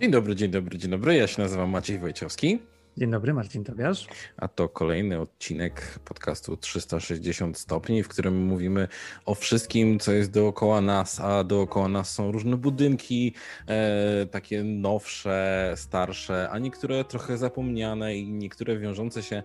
Dzień dobry, dzień dobry, dzień dobry. Ja się nazywam Maciej Wojciechowski. Dzień dobry, Marcin Tobiasz. A to kolejny odcinek podcastu 360 stopni, w którym mówimy o wszystkim, co jest dookoła nas, a dookoła nas są różne budynki, e, takie nowsze, starsze, a niektóre trochę zapomniane i niektóre wiążące się e,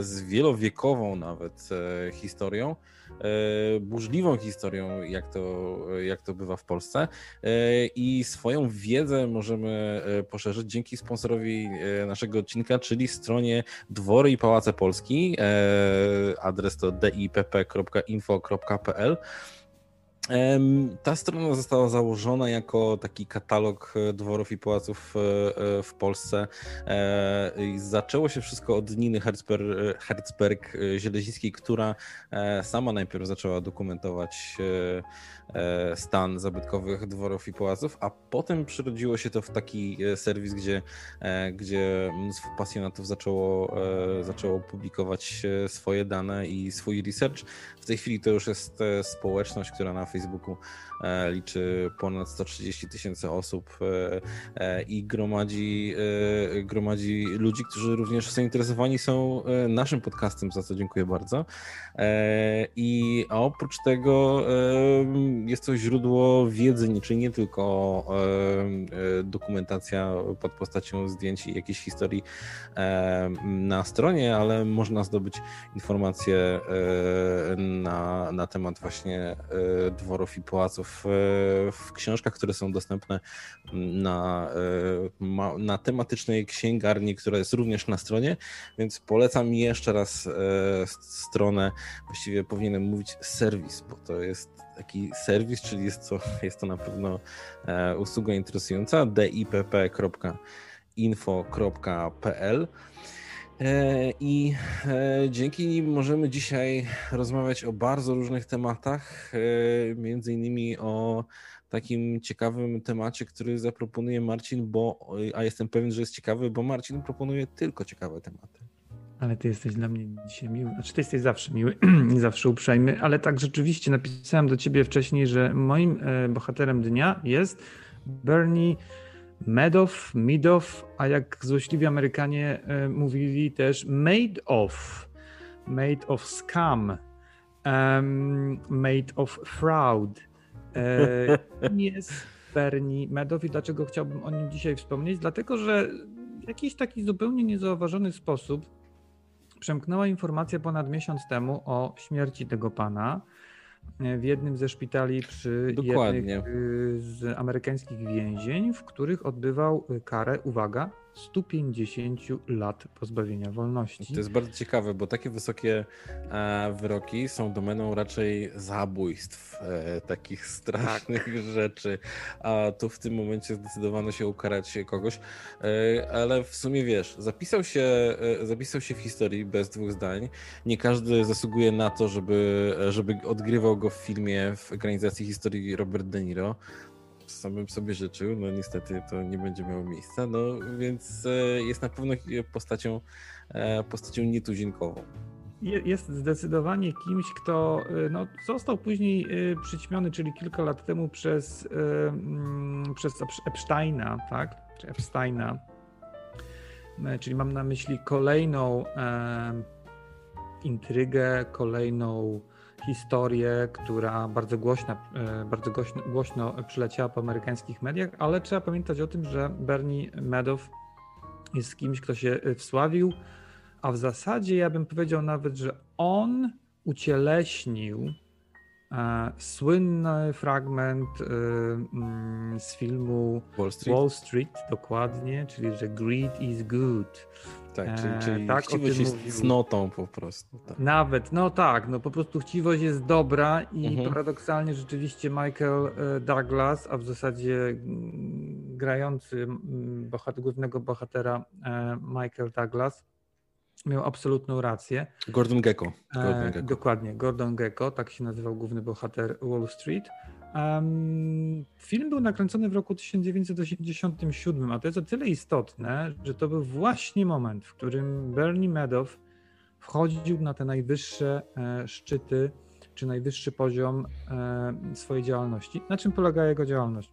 z wielowiekową nawet e, historią. E, burzliwą historią, jak to, jak to bywa w Polsce. E, I swoją wiedzę możemy e, poszerzyć dzięki sponsorowi naszego odcinka, czyli stronie Dwory i Pałace Polski. Adres to dipp.info.pl. Ta strona została założona jako taki katalog e, dworów i pałaców e, e, w Polsce. Zaczęło się wszystko od Niny Herzberg, Herzberg która sama najpierw zaczęła dokumentować stan zabytkowych dworów i pałaców, a potem przyrodziło się to w taki serwis, gdzie, gdzie mnóstwo pasjonatów zaczęło, zaczęło publikować swoje dane i swój research. Tej chwili to już jest społeczność, która na Facebooku e, liczy ponad 130 tysięcy osób e, e, i gromadzi, gromadzi ludzi, którzy również zainteresowani są naszym podcastem, za co dziękuję bardzo. I oprócz tego jest to źródło wiedzy, czyli nie tylko dokumentacja pod postacią zdjęć i jakiejś historii na stronie, ale można zdobyć informacje na, na temat właśnie dworów i pałaców e, w książkach, które są dostępne na, e, na tematycznej księgarni, która jest również na stronie, więc polecam jeszcze raz e, stronę, właściwie powinienem mówić serwis, bo to jest taki serwis, czyli jest to, jest to na pewno usługa interesująca, dipp.info.pl E, I e, dzięki nim możemy dzisiaj rozmawiać o bardzo różnych tematach, e, między innymi o takim ciekawym temacie, który zaproponuje Marcin, bo, a jestem pewien, że jest ciekawy, bo Marcin proponuje tylko ciekawe tematy. Ale ty jesteś dla mnie dzisiaj miły. Znaczy, ty jesteś zawsze miły zawsze uprzejmy, ale tak rzeczywiście napisałem do ciebie wcześniej, że moim bohaterem dnia jest Bernie Madoff, Midoff, a jak złośliwi Amerykanie e, mówili też made of, made of scam, um, made of fraud. E, jest Bernie Madoff i dlaczego chciałbym o nim dzisiaj wspomnieć? Dlatego, że w jakiś taki zupełnie niezauważony sposób przemknęła informacja ponad miesiąc temu o śmierci tego pana w jednym ze szpitali przy Dokładnie. jednych y, z amerykańskich więzień, w których odbywał karę, uwaga, 150 lat pozbawienia wolności. To jest bardzo ciekawe, bo takie wysokie e, wyroki są domeną raczej zabójstw, e, takich strasznych tak. rzeczy, a tu w tym momencie zdecydowano się ukarać kogoś, e, ale w sumie wiesz, zapisał się, zapisał się w historii bez dwóch zdań. Nie każdy zasługuje na to, żeby, żeby odgrywał go w filmie w ekranizacji historii Robert De Niro samym sobie życzył. No niestety to nie będzie miało miejsca, no więc e, jest na pewno postacią, e, postacią nietuzinkową. Jest zdecydowanie kimś, kto e, no, został później przyćmiony, czyli kilka lat temu przez, mm, przez Epsteina, tak? Czy Epsteina. Czyli mam na myśli kolejną intrygę, kolejną historię, która bardzo głośno, e, bardzo głośno, głośno przyleciała po amerykańskich mediach, ale trzeba pamiętać o tym, że Bernie Madoff jest kimś, kto się e, wsławił, a w zasadzie ja bym powiedział nawet, że on ucieleśnił słynny fragment e, mm, z filmu Wall Street. Wall Street, dokładnie, czyli że greed is good. Tak, czyli, e, czyli tak, chciwość jest mówił. cnotą po prostu. Tak. Nawet, no tak, no po prostu chciwość jest dobra i mhm. paradoksalnie rzeczywiście Michael e, Douglas, a w zasadzie mm, grający bohater, głównego bohatera e, Michael Douglas miał absolutną rację. Gordon Gecko. Gordon Gecko. dokładnie, Gordon Gecko, tak się nazywał główny bohater Wall Street. Um, film był nakręcony w roku 1987, a to jest o tyle istotne, że to był właśnie moment, w którym Bernie Madoff wchodził na te najwyższe e, szczyty, czy najwyższy poziom e, swojej działalności. Na czym polega jego działalność?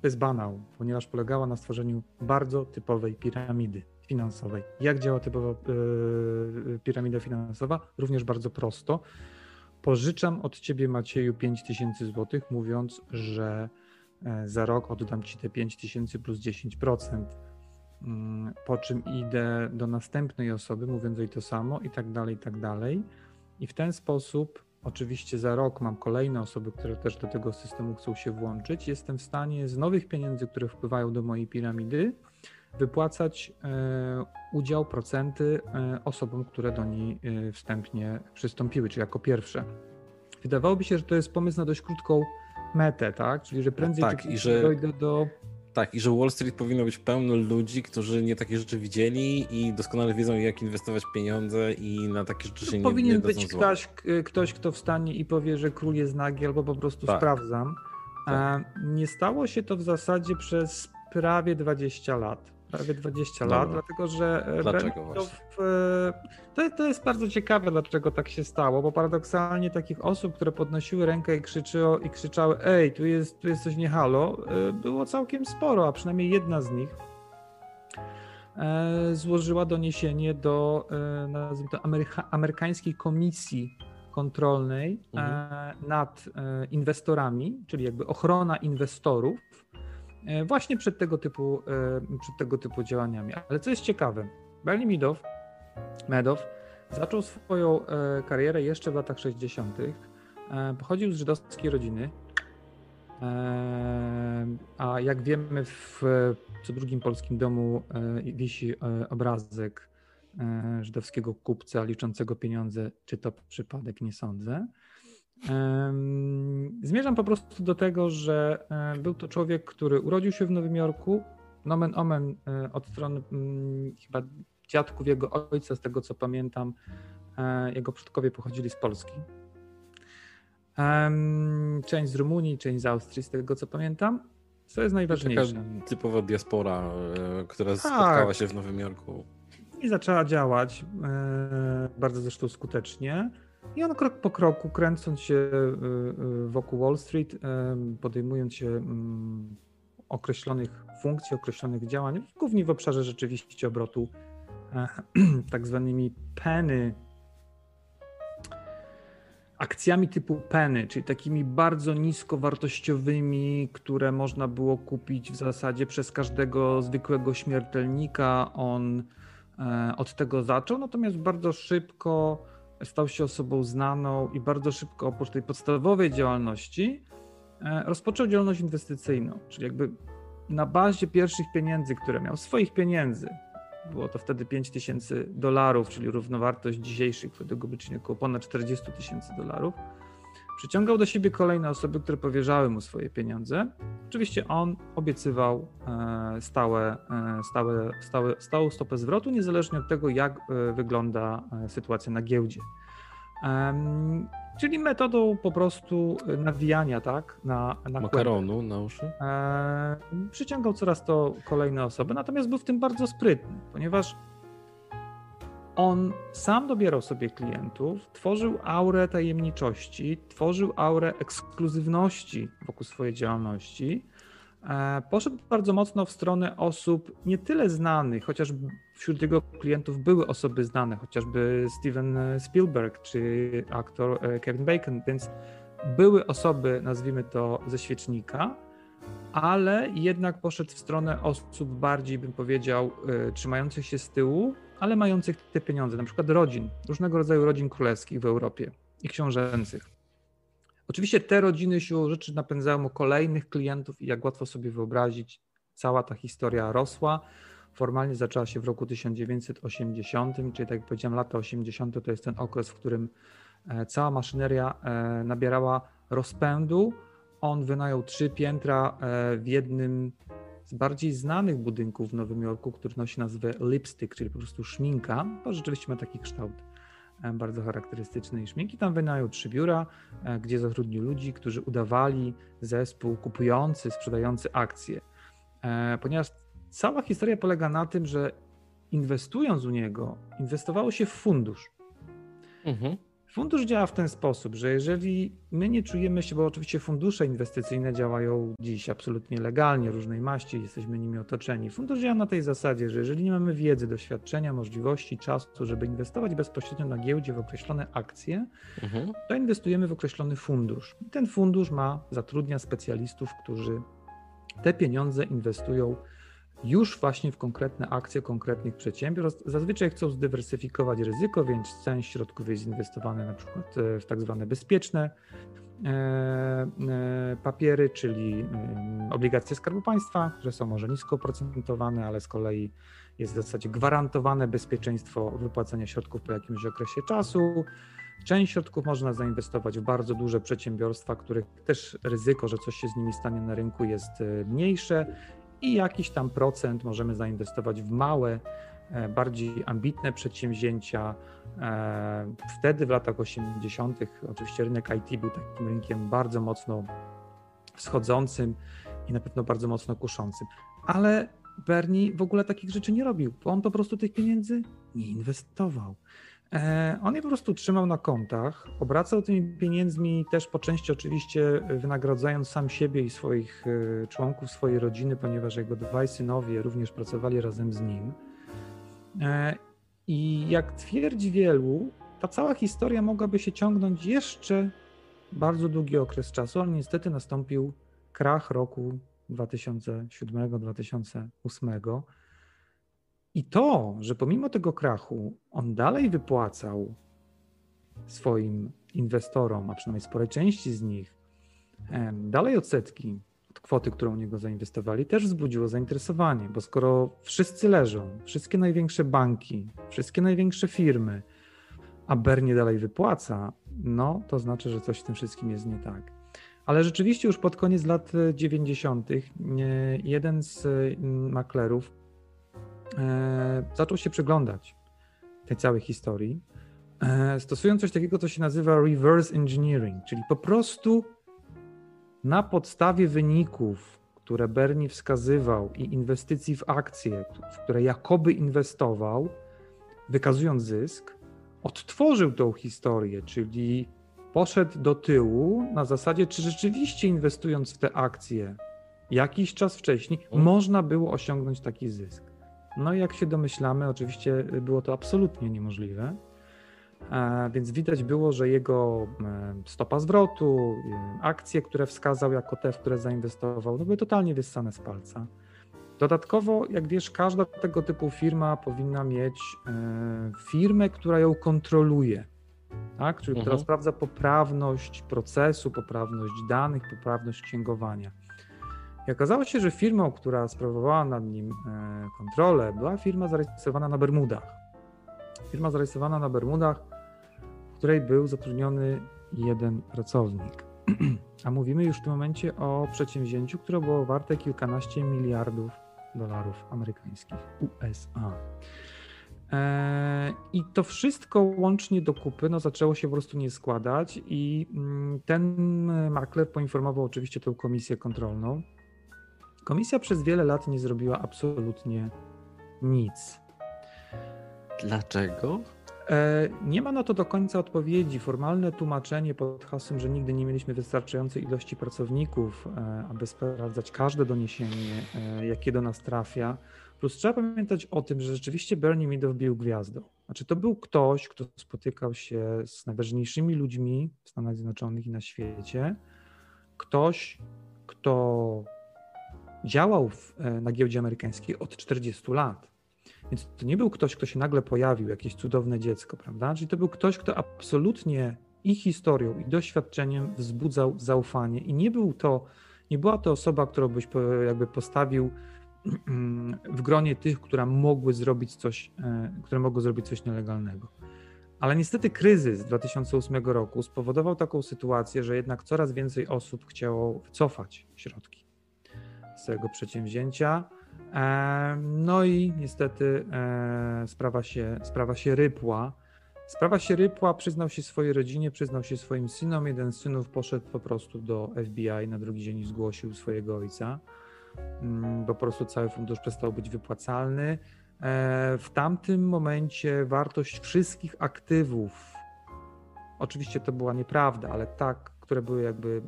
To jest banał, ponieważ polegała na stworzeniu bardzo typowej piramidy finansowej. Jak działa typowa yy, piramida finansowa? Również bardzo prosto. Pożyczam od ciebie, Macieju, 5000 zł, mówiąc, że e, za rok oddam ci te 5000 plus 10%. Mm, po czym idę do następnej osoby, mówiąc jej to samo, i tak dalej, i tak dalej. I w ten sposób, oczywiście za rok mam kolejne osoby, które też do tego systemu chcą się włączyć. Jestem w stanie z nowych pieniędzy, które wpływają do mojej piramidy, wypłacać e, udział, procenty e, osobom, które do niej e, wstępnie przystąpiły, czy jako pierwsze. Wydawałoby się, że to jest pomysł na dość krótką metę, tak? Czyli że prędzej tak, czy i że... dojdę do tak, i że Wall Street powinno być pełno ludzi, którzy nie takie rzeczy widzieli i doskonale wiedzą, jak inwestować pieniądze i na takie rzeczy się Powinien nie Powinien być ktoś, ktoś, kto wstanie i powie, że król jest nagi, albo po prostu tak. sprawdzam. Tak. Nie stało się to w zasadzie przez prawie 20 lat prawie 20 Dobra. lat, dlatego że e, dlaczego to, to jest bardzo ciekawe, dlaczego tak się stało, bo paradoksalnie takich osób, które podnosiły rękę i, krzyczyło, i krzyczały ej, tu jest, tu jest coś nie halo, e, było całkiem sporo, a przynajmniej jedna z nich e, złożyła doniesienie do nazwijmy to Ameryka, amerykańskiej komisji kontrolnej mhm. nad inwestorami, czyli jakby ochrona inwestorów E, właśnie przed tego typu, e, przed tego typu działaniami. Ale co jest ciekawe, Bernie Madoff, Madoff zaczął swoją e, karierę jeszcze w latach 60. Pochodził z żydowskiej rodziny, a jak wiemy, w co drugim polskim domu wisi obrazek żydowskiego kupca liczącego pieniądze. Czy to przypadek? Nie sądzę. Zmierzam po prostu do tego, że e, był to człowiek, który urodził się w Nowym Jorku, nomen omen e, od strony mm, chyba dziadków jego ojca, z tego co pamiętam, e, jego przodkowie pochodzili z Polski. Część z Rumunii, część z Austrii, z tego co pamiętam. Co jest najważniejsze? Taka typowa diaspora, która tak. spotkała się w Nowym Jorku. I zaczęła działać bardzo zresztą skutecznie. I on krok po kroku, kręcąc się y, y, wokół Wall Street, y, podejmując się mm, określonych funkcji, określonych działań, głównie w obszarze rzeczywiście obrotu e, tak zwanymi penny, akcjami typu penny, czyli takimi bardzo niskowartościowymi, które można było kupić w zasadzie przez każdego zwykłego śmiertelnika. On e, od tego zaczął, natomiast bardzo szybko stał się osobą znaną i bardzo szybko oprócz tej podstawowej działalności e, rozpoczął działalność inwestycyjną, czyli jakby na bazie pierwszych pieniędzy, które miał, swoich pieniędzy, było to wtedy 5 tysięcy dolarów, czyli równowartość dzisiejszych wtedy by około ponad 40 tysięcy dolarów, przyciągał do siebie kolejne osoby, które powierzały mu swoje pieniądze. Oczywiście on obiecywał e, stałe, e, stałe, stałe, stałą stopę zwrotu, niezależnie od tego, jak e, wygląda sytuacja na giełdzie. Czyli metodą po prostu nawijania, tak? Na, na Makaronu na uszy. przyciągał coraz to kolejne osoby, natomiast był w tym bardzo sprytny, ponieważ on sam dobierał sobie klientów, tworzył aurę tajemniczości, tworzył aurę ekskluzywności wokół swojej działalności. E, poszedł bardzo mocno w stronę osób nie tyle znanych, chociaż wśród jego klientów były osoby znane, chociażby Steven Spielberg czy aktor e, Kevin Bacon, więc były osoby, nazwijmy to, ze świecznika, ale jednak poszedł w stronę osób bardziej, bym powiedział, e, trzymających się z tyłu, ale mających te pieniądze, na przykład rodzin, różnego rodzaju rodzin królewskich w Europie i książęcych. Oczywiście te rodziny siłą rzeczy napędzają kolejnych klientów i jak łatwo sobie wyobrazić, cała ta historia rosła. Formalnie zaczęła się w roku 1980, czyli tak jak powiedziałem, lata 80. to jest ten okres, w którym e, cała maszyneria e, nabierała rozpędu. On wynajął trzy piętra e, w jednym z bardziej znanych budynków w Nowym Jorku, który nosi nazwę lipstick, czyli po prostu szminka, bo rzeczywiście ma taki kształt e, bardzo charakterystyczny i szminki. Tam wynajął trzy biura, e, gdzie zatrudnił ludzi, którzy udawali zespół kupujący, sprzedający akcje. E, ponieważ cała historia polega na tym, że inwestując u niego, inwestowało się w fundusz. Mhm. Fundusz działa w ten sposób, że jeżeli my nie czujemy się, bo oczywiście fundusze inwestycyjne działają dziś absolutnie legalnie, różnej maści, jesteśmy nimi otoczeni. Fundusz działa na tej zasadzie, że jeżeli nie mamy wiedzy, doświadczenia, możliwości, czasu, żeby inwestować bezpośrednio na giełdzie w określone akcje, mhm. to inwestujemy w określony fundusz. I ten fundusz ma, zatrudnia specjalistów, którzy te pieniądze inwestują już właśnie w konkretne akcje konkretnych przedsiębiorstw. Zazwyczaj chcą zdywersyfikować ryzyko, więc część środków jest inwestowane na przykład e, w tak zwane bezpieczne e, e, papiery, czyli obligacje Skarbu Państwa, które są może nisko oprocentowane, ale z kolei jest w zasadzie gwarantowane bezpieczeństwo wypłacania środków po jakimś okresie czasu. Część środków można zainwestować w bardzo duże przedsiębiorstwa, których też ryzyko, że coś się z nimi stanie na rynku jest mniejsze i jakiś tam procent możemy zainwestować w małe, e, bardziej ambitne przedsięwzięcia. E, wtedy w latach 80., oczywiście rynek IT był takim rynkiem bardzo mocno wschodzącym i na pewno bardzo mocno kuszącym. Ale Bernie w ogóle takich rzeczy nie robił, bo on po prostu tych pieniędzy nie inwestował. E, on je po prostu trzymał na kontach, obracał tymi pieniędzmi też po części oczywiście wynagradzając sam siebie i swoich e, członków swojej rodziny, ponieważ jego dwaj synowie również pracowali razem z nim. E, I jak twierdzi wielu, ta cała historia mogłaby się ciągnąć jeszcze bardzo długi okres czasu, ale niestety nastąpił krach roku 2007-2008 i to, że pomimo tego krachu on dalej wypłacał swoim inwestorom, a przynajmniej sporej części z nich, dalej odsetki od kwoty, którą u niego zainwestowali, też wzbudziło zainteresowanie, bo skoro wszyscy leżą, wszystkie największe banki, wszystkie największe firmy, a Bernie dalej wypłaca, no to znaczy, że coś w tym wszystkim jest nie tak. Ale rzeczywiście już pod koniec lat 90. jeden z maklerów E, zaczął się przyglądać tej całej historii, e, stosując coś takiego, co się nazywa reverse engineering, czyli po prostu na podstawie wyników, które Bernie wskazywał i inwestycji w akcje, w które jakoby inwestował, wykazując zysk, odtworzył tą historię, czyli poszedł do tyłu na zasadzie, czy rzeczywiście inwestując w te akcje jakiś czas wcześniej, mhm. można było osiągnąć taki zysk. No i jak się domyślamy, oczywiście było to absolutnie niemożliwe. E, więc widać było, że jego e, stopa zwrotu, e, akcje, które wskazał jako te, w które zainwestował, no były totalnie wyssane z palca. Dodatkowo, jak wiesz, każda tego typu firma powinna mieć firmę, która ją kontroluje, tak? czyli mhm. która sprawdza poprawność procesu, poprawność danych, poprawność księgowania. I okazało się, że firmą, która sprawowała nad nim e, kontrolę, była firma zarejestrowana na Bermudach. Firma zarejestrowana na Bermudach, w której był zatrudniony jeden pracownik. A mówimy już w tym momencie o przedsięwzięciu, które było warte kilkanaście miliardów dolarów amerykańskich USA. E, I to wszystko łącznie do kupy no, zaczęło się po prostu nie składać, i mm, ten makler poinformował oczywiście tę komisję kontrolną, Komisja przez wiele lat nie zrobiła absolutnie nic. Dlaczego? E, nie ma na to do końca odpowiedzi. Formalne tłumaczenie pod hasłem, że nigdy nie mieliśmy wystarczającej ilości pracowników, e, aby sprawdzać każde doniesienie, e, jakie do nas trafia. Plus trzeba pamiętać o tym, że rzeczywiście Bernie Madoff był gwiazdą. Znaczy to był ktoś, kto spotykał się z najważniejszymi ludźmi w Stanach Zjednoczonych i na świecie. Ktoś, kto działał w, e, na giełdzie amerykańskiej od 40 lat. Więc to nie był ktoś, kto się nagle pojawił, jakieś cudowne dziecko, prawda? Czyli to był ktoś, kto absolutnie i historią, i doświadczeniem wzbudzał zaufanie. I nie był to, nie była to osoba, którą byś jakby postawił w gronie tych, które mogły zrobić coś, e, które mogły zrobić coś nielegalnego. Ale niestety kryzys 2008 roku spowodował taką sytuację, że jednak coraz więcej osób chciało wycofać środki całego przedsięwzięcia. No i niestety e, sprawa się, sprawa się rypła. Sprawa się rypła, przyznał się swojej rodzinie, przyznał się swoim synom. Jeden z synów poszedł po prostu do FBI, na drugi dzień zgłosił swojego ojca, mm, po prostu cały fundusz przestał być wypłacalny. E, w tamtym momencie wartość wszystkich aktywów oczywiście to była nieprawda, ale tak, które były jakby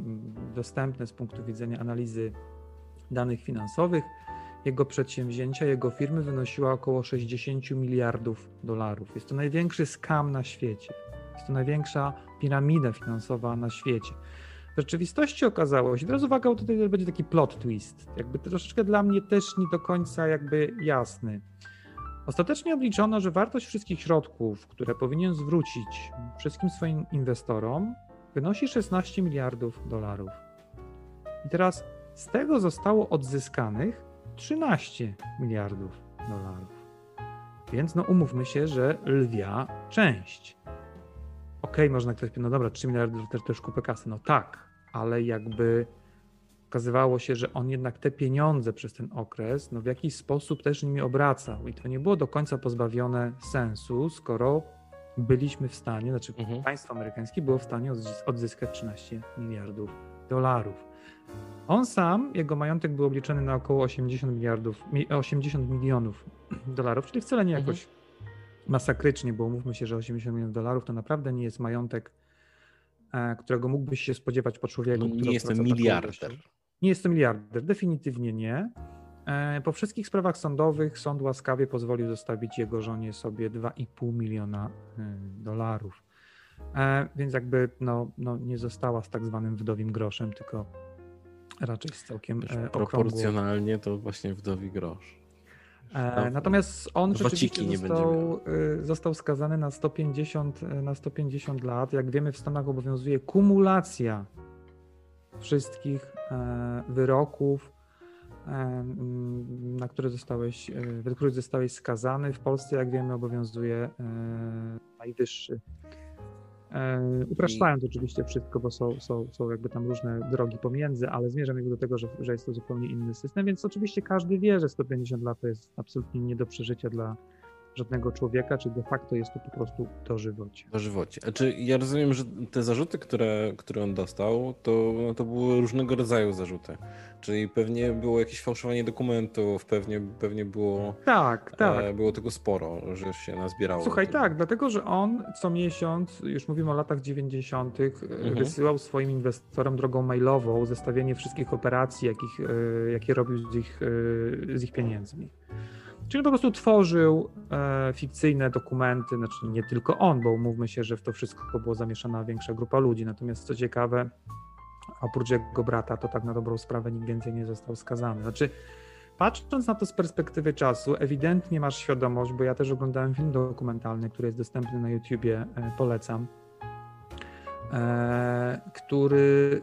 dostępne z punktu widzenia analizy danych finansowych, jego przedsięwzięcia, jego firmy wynosiła około 60 miliardów dolarów. Jest to największy skam na świecie. Jest to największa piramida finansowa na świecie. W rzeczywistości okazało się, teraz uwaga, tutaj będzie taki plot twist, jakby troszeczkę dla mnie też nie do końca jakby jasny. Ostatecznie obliczono, że wartość wszystkich środków, które powinien zwrócić wszystkim swoim inwestorom, wynosi 16 miliardów dolarów. I teraz z tego zostało odzyskanych 13 miliardów dolarów. Więc no umówmy się, że lwia część. Okej, okay, można ktoś powiedzieć, no dobra, 3 miliardy to też kupę kasy. No tak, ale jakby okazywało się, że on jednak te pieniądze przez ten okres no w jakiś sposób też nimi obracał i to nie było do końca pozbawione sensu, skoro byliśmy w stanie, znaczy mhm. państwo amerykańskie było w stanie odzyskać 13 miliardów dolarów. On sam, jego majątek był obliczony na około 80 miliardów, 80 milionów dolarów, czyli wcale nie mhm. jakoś masakrycznie, bo mówmy się, że 80 milionów dolarów to naprawdę nie jest majątek, e, którego mógłbyś się spodziewać po człowieku. No, nie jestem miliarder. Nie jestem miliarder, definitywnie nie. E, po wszystkich sprawach sądowych sąd łaskawie pozwolił zostawić jego żonie sobie 2,5 miliona e, dolarów. Więc jakby no, no nie została z tak zwanym wdowim groszem, tylko raczej z całkiem Wiesz, Proporcjonalnie to właśnie wdowi grosz. E, natomiast on rzeczywiście został, y, został skazany na 150, y, na 150 lat. Jak wiemy, w Stanach obowiązuje kumulacja wszystkich e, wyroków, e, na które zostałeś, w których zostałeś skazany. W Polsce, jak wiemy, obowiązuje najwyższy E, upraszczając oczywiście wszystko, bo są, są, są jakby tam różne drogi pomiędzy, ale zmierzam jakby do tego, że, że jest to zupełnie inny system, więc oczywiście każdy wie, że 150 lat to jest absolutnie nie do przeżycia dla, żadnego człowieka, czy de facto jest to po prostu dożywocie. Dożywocie. Znaczy, ja rozumiem, że te zarzuty, które, które on dostał, to, no, to były różnego rodzaju zarzuty. Czyli pewnie było jakieś fałszowanie dokumentów, pewnie, pewnie było. Tak, e, tak. E, było tego sporo, że się nazbierało. Słuchaj, tak, dlatego że on co miesiąc, już mówimy o latach 90., mhm. wysyłał swoim inwestorom drogą mailową zestawienie wszystkich operacji, jakich, e, jakie robił z ich, e, z ich pieniędzmi. Czyli po prostu tworzył e, fikcyjne dokumenty, znaczy nie tylko on, bo umówmy się, że w to wszystko była zamieszana większa grupa ludzi. Natomiast co ciekawe, oprócz jego brata, to tak na dobrą sprawę nikt więcej nie został skazany. Znaczy, patrząc na to z perspektywy czasu, ewidentnie masz świadomość, bo ja też oglądałem film dokumentalny, który jest dostępny na YouTubie, e, polecam który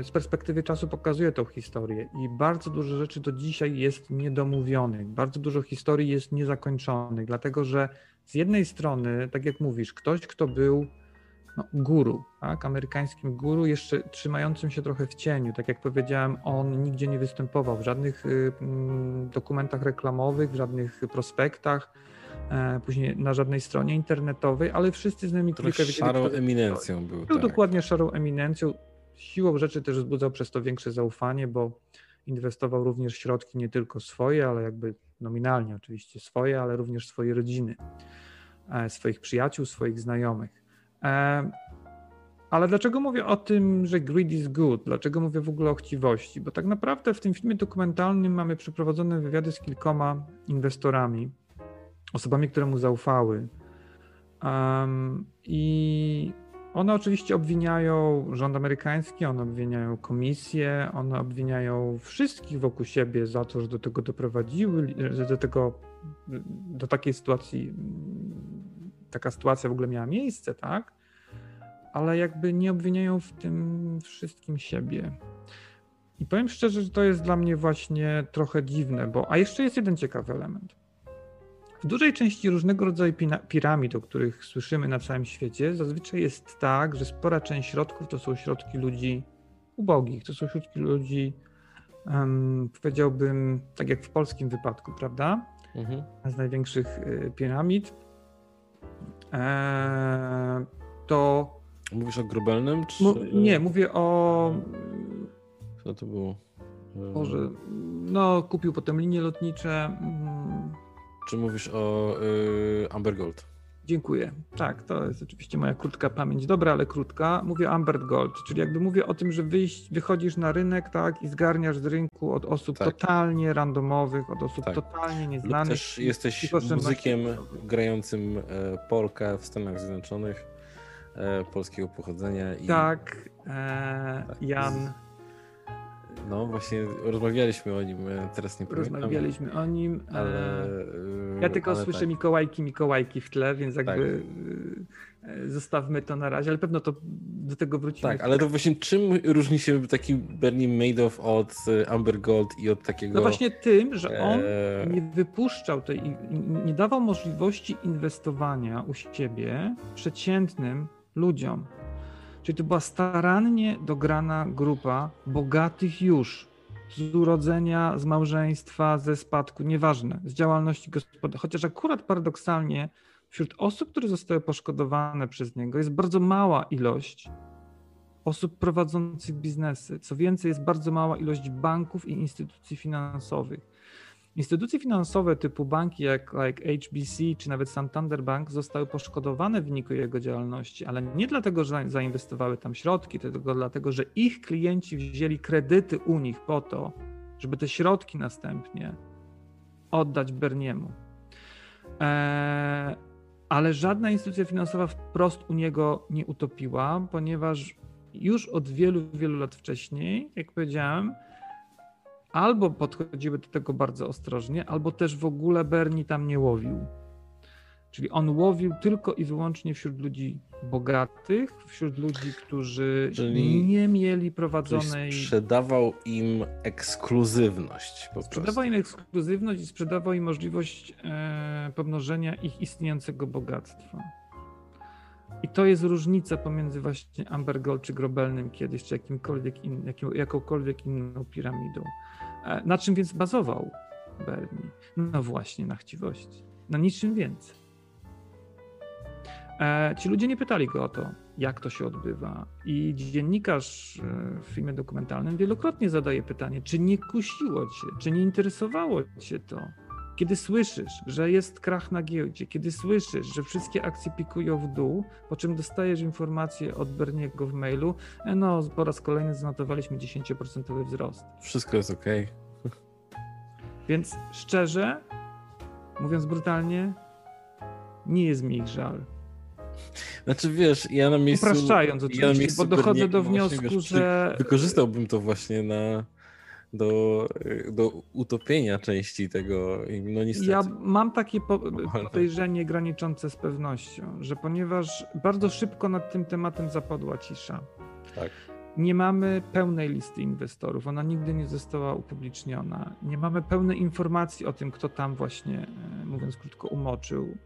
e, z perspektywy czasu pokazuje tą historię. I bardzo dużo rzeczy do dzisiaj jest niedomówionych, bardzo dużo historii jest niezakończonych, dlatego że z jednej strony, tak jak mówisz, ktoś, kto był no, guru, tak, amerykańskim guru, jeszcze trzymającym się trochę w cieniu, tak jak powiedziałem, on nigdzie nie występował w żadnych y, dokumentach reklamowych, w żadnych prospektach, E, później na żadnej stronie internetowej, ale wszyscy z nami trójkę wiedzieli. szarą eminencją był. Był tak. dokładnie szarą eminencją. Siłą rzeczy też wzbudzał przez to większe zaufanie, bo inwestował również środki nie tylko swoje, ale jakby nominalnie oczywiście swoje, ale również swojej rodziny, e, swoich przyjaciół, swoich znajomych. E, ale dlaczego mówię o tym, że greed is good? Dlaczego mówię w ogóle o chciwości? Bo tak naprawdę w tym filmie dokumentalnym mamy przeprowadzone wywiady z kilkoma inwestorami, osobami, które mu zaufały. Um, I one oczywiście obwiniają rząd amerykański, one obwiniają komisję, one obwiniają wszystkich wokół siebie za to, że do tego doprowadziły, że do tego, do takiej sytuacji, taka sytuacja w ogóle miała miejsce, tak? Ale jakby nie obwiniają w tym wszystkim siebie. I powiem szczerze, że to jest dla mnie właśnie trochę dziwne, bo. A jeszcze jest jeden ciekawy element. W dużej części różnego rodzaju piramid, o których słyszymy na całym świecie, zazwyczaj jest tak, że spora część środków to są środki ludzi ubogich, to są środki ludzi, um, powiedziałbym, tak jak w polskim wypadku, prawda? Mhm. Z największych y, piramid. E, to. Mówisz o grubelnym? Czy... nie, mówię o. Co to było? Może, no, kupił potem linie lotnicze. Czy mówisz o y, Amber Gold? Dziękuję. Tak, to jest oczywiście moja krótka pamięć. Dobra, ale krótka. Mówię Ambert Gold, czyli jakby mówię o tym, że wyjść, wychodzisz na rynek, tak, i zgarniasz z rynku od osób Tak. totalnie randomowych, od osób Tak. totalnie Lub nieznanych. też jesteś muzykiem grającym e, polka w Stanach Zjednoczonych e, polskiego pochodzenia. I, Tak, e, Tak. Jan, No właśnie rozmawialiśmy o nim, e, teraz nie pamiętam. rozmawialiśmy o nim. Ale, e, e, Ja tylko ale słyszę tak. Mikołajki, Mikołajki w tle, więc jakby Tak. e, zostawmy to na razie, ale pewno to do tego wrócimy. Tak, ale to właśnie czym różni się taki Bernie Madoff od e, Amber Gold i od takiego... No właśnie tym, że on e, nie wypuszczał tej, nie dawał możliwości inwestowania u siebie przeciętnym ludziom. Czyli to była starannie dograna grupa bogatych już z urodzenia, z małżeństwa, ze spadku, nieważne, z działalności gospodarczej. Chociaż akurat paradoksalnie wśród osób, które zostały poszkodowane przez niego, jest bardzo mała ilość osób prowadzących biznesy. Co więcej, jest bardzo mała ilość banków i instytucji finansowych. Instytucje finansowe typu banki jak like HBC czy nawet Santander Bank zostały poszkodowane w wyniku jego działalności, ale nie dlatego, że zainwestowały tam środki, tylko dlatego, że ich klienci wzięli kredyty u nich po to, żeby te środki następnie oddać Berniemu. Eee, ale żadna instytucja finansowa wprost u niego nie utopiła, ponieważ już od wielu, wielu lat wcześniej, jak powiedziałem, albo podchodziły do tego bardzo ostrożnie, albo też w ogóle Bernie tam nie łowił. Czyli on łowił tylko i wyłącznie wśród ludzi bogatych, wśród ludzi, którzy Czyli- nie mieli prowadzonej. sprzedawał im ekskluzywność po Sprzedawał prostu. im ekskluzywność i sprzedawał im możliwość e, pomnożenia ich istniejącego bogactwa. I to jest różnica pomiędzy właśnie Amber Gold czy Grobelnym kiedyś, czy jakimkolwiek in, jaką, jakąkolwiek inną piramidą. E, na czym więc bazował Bernie? No właśnie, na chciwości. Na niczym więcej. E, ci ludzie nie pytali go o to, jak to się odbywa. I dziennikarz e, w filmie dokumentalnym wielokrotnie zadaje pytanie, czy nie kusiło cię, czy nie interesowało cię to. Kiedy słyszysz, że jest krach na giełdzie, kiedy słyszysz, że wszystkie akcje pikują w dół, po czym dostajesz informację od Berniego w mailu, e, no po raz kolejny zanotowaliśmy 10% wzrost. Wszystko jest okej. Więc szczerze, mówiąc brutalnie, nie jest mi ich żal. Znaczy wiesz, ja na miejscu... Upraszczając ja oczywiście, na miejscu bo dochodzę do właśnie, wniosku, wiesz, że Wykorzystałbym to właśnie na... Do, do utopienia części tego, no niestety. Ja mam takie po- podejrzenie graniczące z pewnością, że ponieważ bardzo szybko nad tym tematem zapadła cisza. Tak. Nie mamy pełnej listy inwestorów, ona nigdy nie została upubliczniona. Nie mamy pełnej informacji o tym, kto tam właśnie, e, mówiąc krótko, umoczył.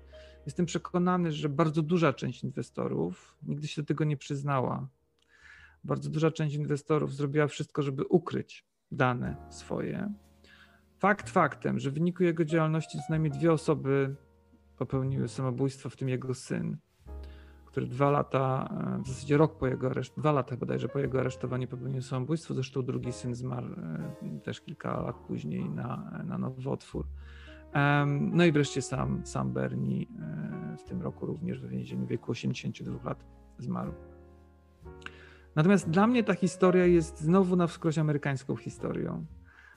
Jestem przekonany, że bardzo duża część inwestorów nigdy się do tego nie przyznała. Bardzo duża część inwestorów zrobiła wszystko, żeby ukryć dane swoje. Fakt faktem, że w wyniku jego działalności co najmniej dwie osoby popełniły samobójstwo, w tym jego syn, który dwa lata, e, w zasadzie rok po jego aresztowaniu, dwa lata bodajże po jego aresztowaniu popełnił samobójstwo, zresztą drugi syn zmarł e, też kilka lat później na, na nowotwór. No i wreszcie sam, sam Bernie e, w tym roku również w więzieniu w wieku 82 lat zmarł. Natomiast dla mnie ta historia jest znowu na wskroś amerykańską historią.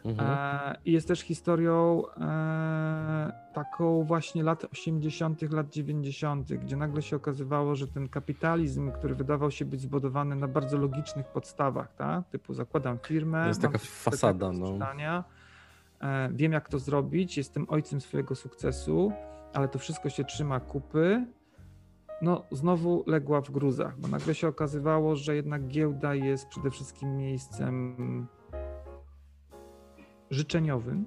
Mhm. E, I jest też historią e, taką właśnie lat 80., lat 90., gdzie nagle się okazywało, że ten kapitalizm, który wydawał się być zbudowany na bardzo logicznych podstawach, tak? typu zakładam firmę, jest taka fasada, no. e, wiem jak to zrobić, jestem ojcem swojego sukcesu, ale to wszystko się trzyma kupy. No, znowu legła w gruzach, bo nagle się okazywało, że jednak giełda jest przede wszystkim miejscem życzeniowym.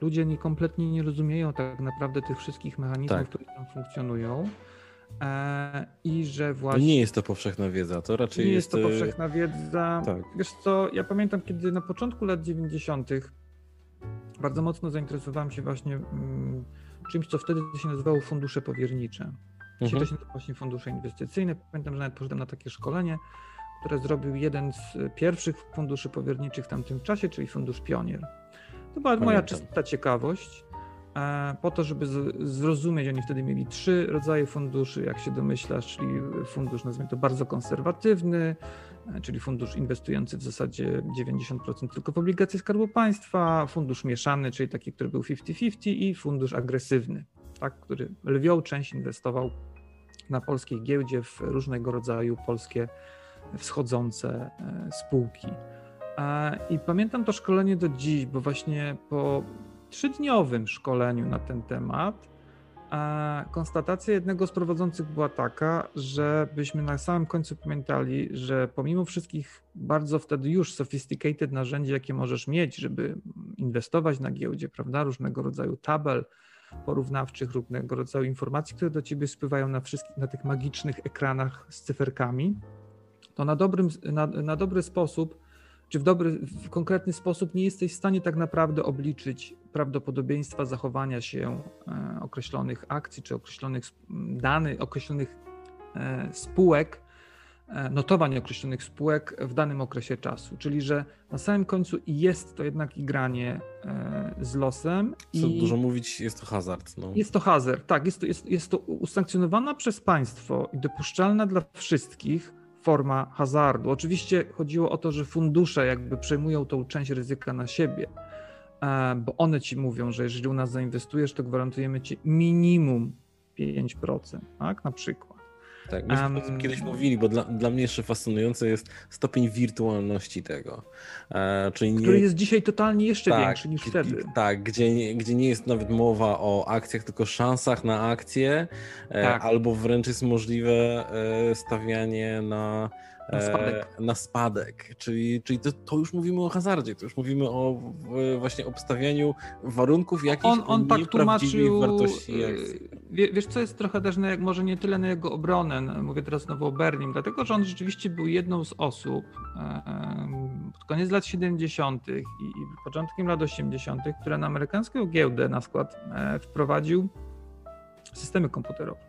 Ludzie nie, kompletnie nie rozumieją tak naprawdę tych wszystkich mechanizmów, Tak. które tam funkcjonują. E, I że właśnie. nie jest to powszechna wiedza, to raczej nie jest... jest to e, powszechna wiedza. Tak. Wiesz co, ja pamiętam, kiedy na początku lat 90. bardzo mocno zainteresowałem się właśnie mm, czymś, co wtedy się nazywało fundusze powiernicze. Mhm. to się nazywa właśnie fundusze inwestycyjne. Pamiętam, że nawet poszedłem na takie szkolenie, które zrobił jeden z pierwszych funduszy powierniczych w tamtym czasie, czyli Fundusz Pionier. To była moja Pamiętam. czysta ciekawość. e, po to, żeby zrozumieć, oni wtedy mieli trzy rodzaje funduszy, jak się domyślasz, czyli fundusz, nazwijmy to bardzo konserwatywny, e, czyli fundusz inwestujący w zasadzie 90% tylko w obligacje Skarbu Państwa, fundusz mieszany, czyli taki, który był 50-50 i fundusz agresywny, tak, który lwią część inwestował na polskiej giełdzie w różnego rodzaju polskie wschodzące e, spółki. I pamiętam to szkolenie do dziś, bo właśnie po trzydniowym szkoleniu na ten temat konstatacja jednego z prowadzących była taka, że byśmy na samym końcu pamiętali, że pomimo wszystkich bardzo wtedy już sophisticated narzędzi, jakie możesz mieć, żeby inwestować na giełdzie, prawda, różnego rodzaju tabel porównawczych, różnego rodzaju informacji, które do ciebie spływają na, wszystkich, na tych magicznych ekranach z cyferkami, to na, dobrym, na, na dobry sposób, czy w dobry, w konkretny sposób nie jesteś w stanie tak naprawdę obliczyć prawdopodobieństwa zachowania się e, określonych akcji, czy określonych danych, określonych e, spółek, notowań określonych spółek w danym okresie czasu. Czyli, że na samym końcu jest to jednak igranie z losem. Co i dużo mówić, jest to hazard. No. Jest to hazard, tak. Jest to, jest, jest to usankcjonowana przez państwo i dopuszczalna dla wszystkich forma hazardu. Oczywiście chodziło o to, że fundusze jakby przejmują tą część ryzyka na siebie, e, bo one ci mówią, że jeżeli u nas zainwestujesz, to gwarantujemy ci minimum 5%, tak, na przykład. Tak, myśmy um, kiedyś mówili, bo dla, dla mnie jeszcze fascynujący jest stopień wirtualności tego. E, czyli nie... Który jest dzisiaj totalnie jeszcze tak, większy niż wtedy. Tak, gdzie, gdzie nie jest nawet mowa o akcjach, tylko szansach na akcje, e, tak. albo wręcz jest możliwe e, stawianie na na spadek. E, na spadek. Czyli, czyli to, to, już mówimy o hazardzie, to już mówimy o właśnie obstawianiu warunków jakichś on, on tak tłumaczył, wartości e, akcji. Wiesz, co jest trochę też, na, może nie tyle na jego obronę, no, mówię teraz znowu o Bernim, dlatego, że on rzeczywiście był jedną z osób e, pod koniec lat 70. i, i początkiem lat 80., która na amerykańską giełdę na skład wprowadził systemy komputerowe.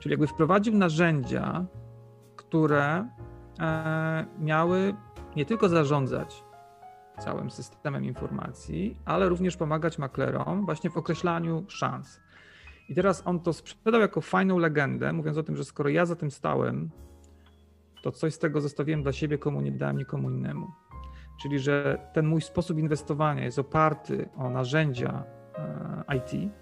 Czyli jakby wprowadził narzędzia, które E, miały nie tylko zarządzać całym systemem informacji, ale również pomagać maklerom właśnie w określaniu szans. I teraz on to sprzedał jako fajną legendę, mówiąc o tym, że skoro ja za tym stałem, to coś z tego zostawiłem dla siebie, komu nie dałem nikomu innemu. Czyli, że ten mój sposób inwestowania jest oparty o narzędzia e, IT,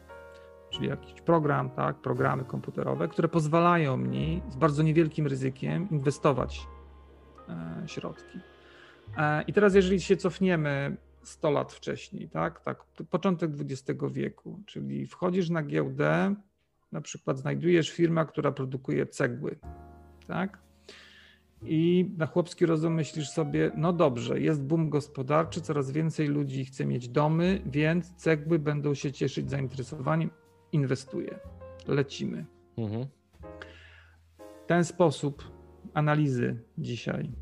czyli jakiś program, tak, programy komputerowe, które pozwalają mi z bardzo niewielkim ryzykiem inwestować E, środki. E, I teraz, jeżeli się cofniemy 100 lat wcześniej, tak, tak, początek XX wieku, czyli wchodzisz na giełdę, na przykład znajdujesz firmę, która produkuje cegły, tak? I na chłopski rozum myślisz sobie, no dobrze, jest boom gospodarczy, coraz więcej ludzi chce mieć domy, więc cegły będą się cieszyć zainteresowaniem, inwestuję, lecimy. Mhm. Ten sposób analizy dzisiaj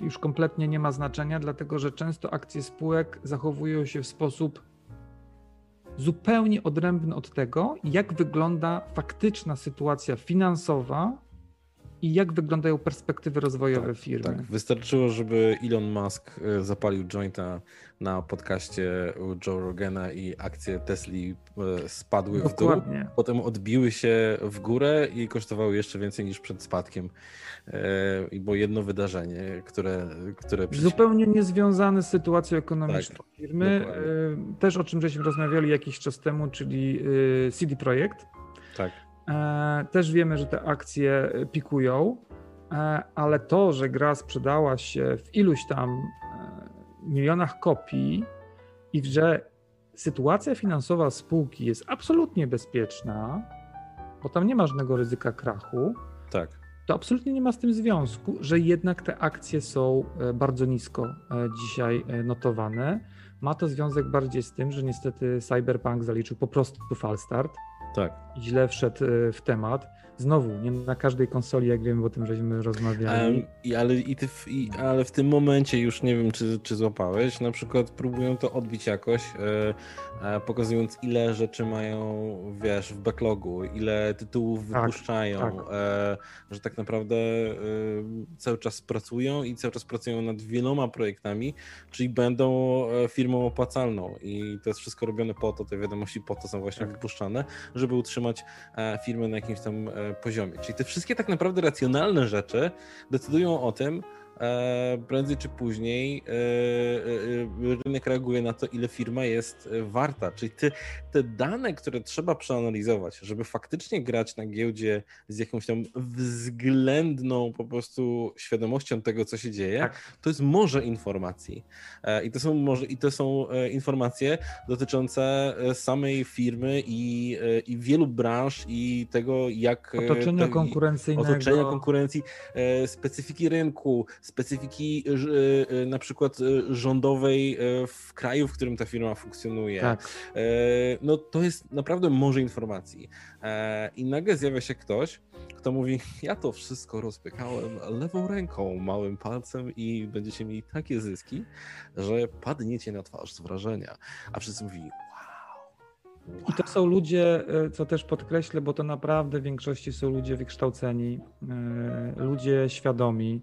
już kompletnie nie ma znaczenia, dlatego że często akcje spółek zachowują się w sposób zupełnie odrębny od tego, jak wygląda faktyczna sytuacja finansowa i jak wyglądają perspektywy rozwojowe tak, firmy. Tak, wystarczyło, żeby Elon Musk e, zapalił jointa na podcaście u Joe Rogana i akcje Tesli e, spadły Dokładnie. w dół, potem odbiły się w górę i kosztowały jeszcze więcej niż przed spadkiem. E, I było jedno wydarzenie, które... które Zupełnie niezwiązane z sytuacją ekonomiczną tak, firmy. Dokładnie. Też o czym żeśmy rozmawiali jakiś czas temu, czyli CD Projekt. Tak. E, też wiemy, że te akcje pikują, e, ale to, że gra sprzedała się w iluś tam e, milionach kopii i że sytuacja finansowa spółki jest absolutnie bezpieczna, bo tam nie ma żadnego ryzyka krachu, tak. to absolutnie nie ma z tym związku, że jednak te akcje są bardzo nisko dzisiaj notowane. Ma to związek bardziej z tym, że niestety Cyberpunk zaliczył po prostu falstart Tak. Źle wszedł e, w temat. Znowu, nie na każdej konsoli, jak wiem, o tym żeśmy rozmawiali. Um, i, ale, i ty w, i, ale w tym momencie już nie wiem, czy, czy złapałeś. Na przykład próbują to odbić jakoś, e, e, pokazując ile rzeczy mają, wiesz, w backlogu, ile tytułów tak, wypuszczają, tak. E, że tak naprawdę e, cały czas pracują i cały czas pracują nad wieloma projektami, czyli będą e, firmą opłacalną i to jest wszystko robione po to, te wiadomości po to są właśnie tak. wypuszczane, żeby utrzymać e, firmę na jakimś tam poziomie. Czyli te wszystkie tak naprawdę racjonalne rzeczy decydują o tym, prędzej czy później e, e, rynek reaguje na to, ile firma jest warta. Czyli te, te dane, które trzeba przeanalizować, żeby faktycznie grać na giełdzie z jakąś tam względną po prostu świadomością tego, co się dzieje, tak. to jest morze informacji. I to są może, i to są informacje dotyczące samej firmy i, i wielu branż i tego, jak otoczenia konkurencyjnego, otoczenia konkurencji, specyfiki rynku, specyfiki e, e, na przykład e, rządowej w kraju, w którym ta firma funkcjonuje. Tak. No to jest naprawdę morze informacji. I nagle zjawia się ktoś, kto mówi, ja to wszystko rozpykałem lewą ręką, małym palcem i będziecie mieli takie zyski, że padniecie na twarz z wrażenia. A wszyscy mówili, Wow. I to są ludzie, co też podkreślę, bo to naprawdę w większości są ludzie wykształceni, ludzie świadomi,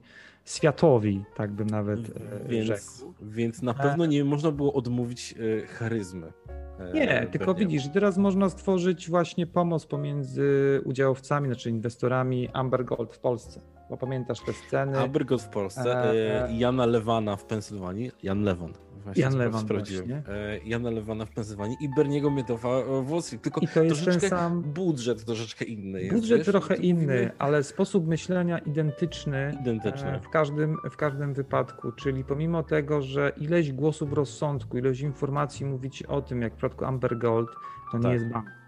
światowi, tak bym nawet e, więc, rzekł. Więc na pewno nie można było odmówić e, charyzmy. E, nie, tylko widzisz, teraz można stworzyć właśnie pomoc pomiędzy udziałowcami, znaczy inwestorami Amber Gold w Polsce. Bo pamiętasz te sceny. Amber Gold w Polsce, Jana Lewana w Pensylwanii, Jan Lewan Właśnie Jan Lewan sprawdziłem. E, Jana Lewana w Pensylwanii i Berniego Miedowa w Wall Street. Tylko I to jest ten sam... budżet troszeczkę inny jest. Budżet wiesz? trochę inny, mówimy... ale sposób myślenia identyczny, identyczny. E, w, każdym, w każdym wypadku. Czyli pomimo tego, że ileś głosów rozsądku, ileś informacji mówić o tym, jak w przypadku Amber Gold, to tak. nie jest bank.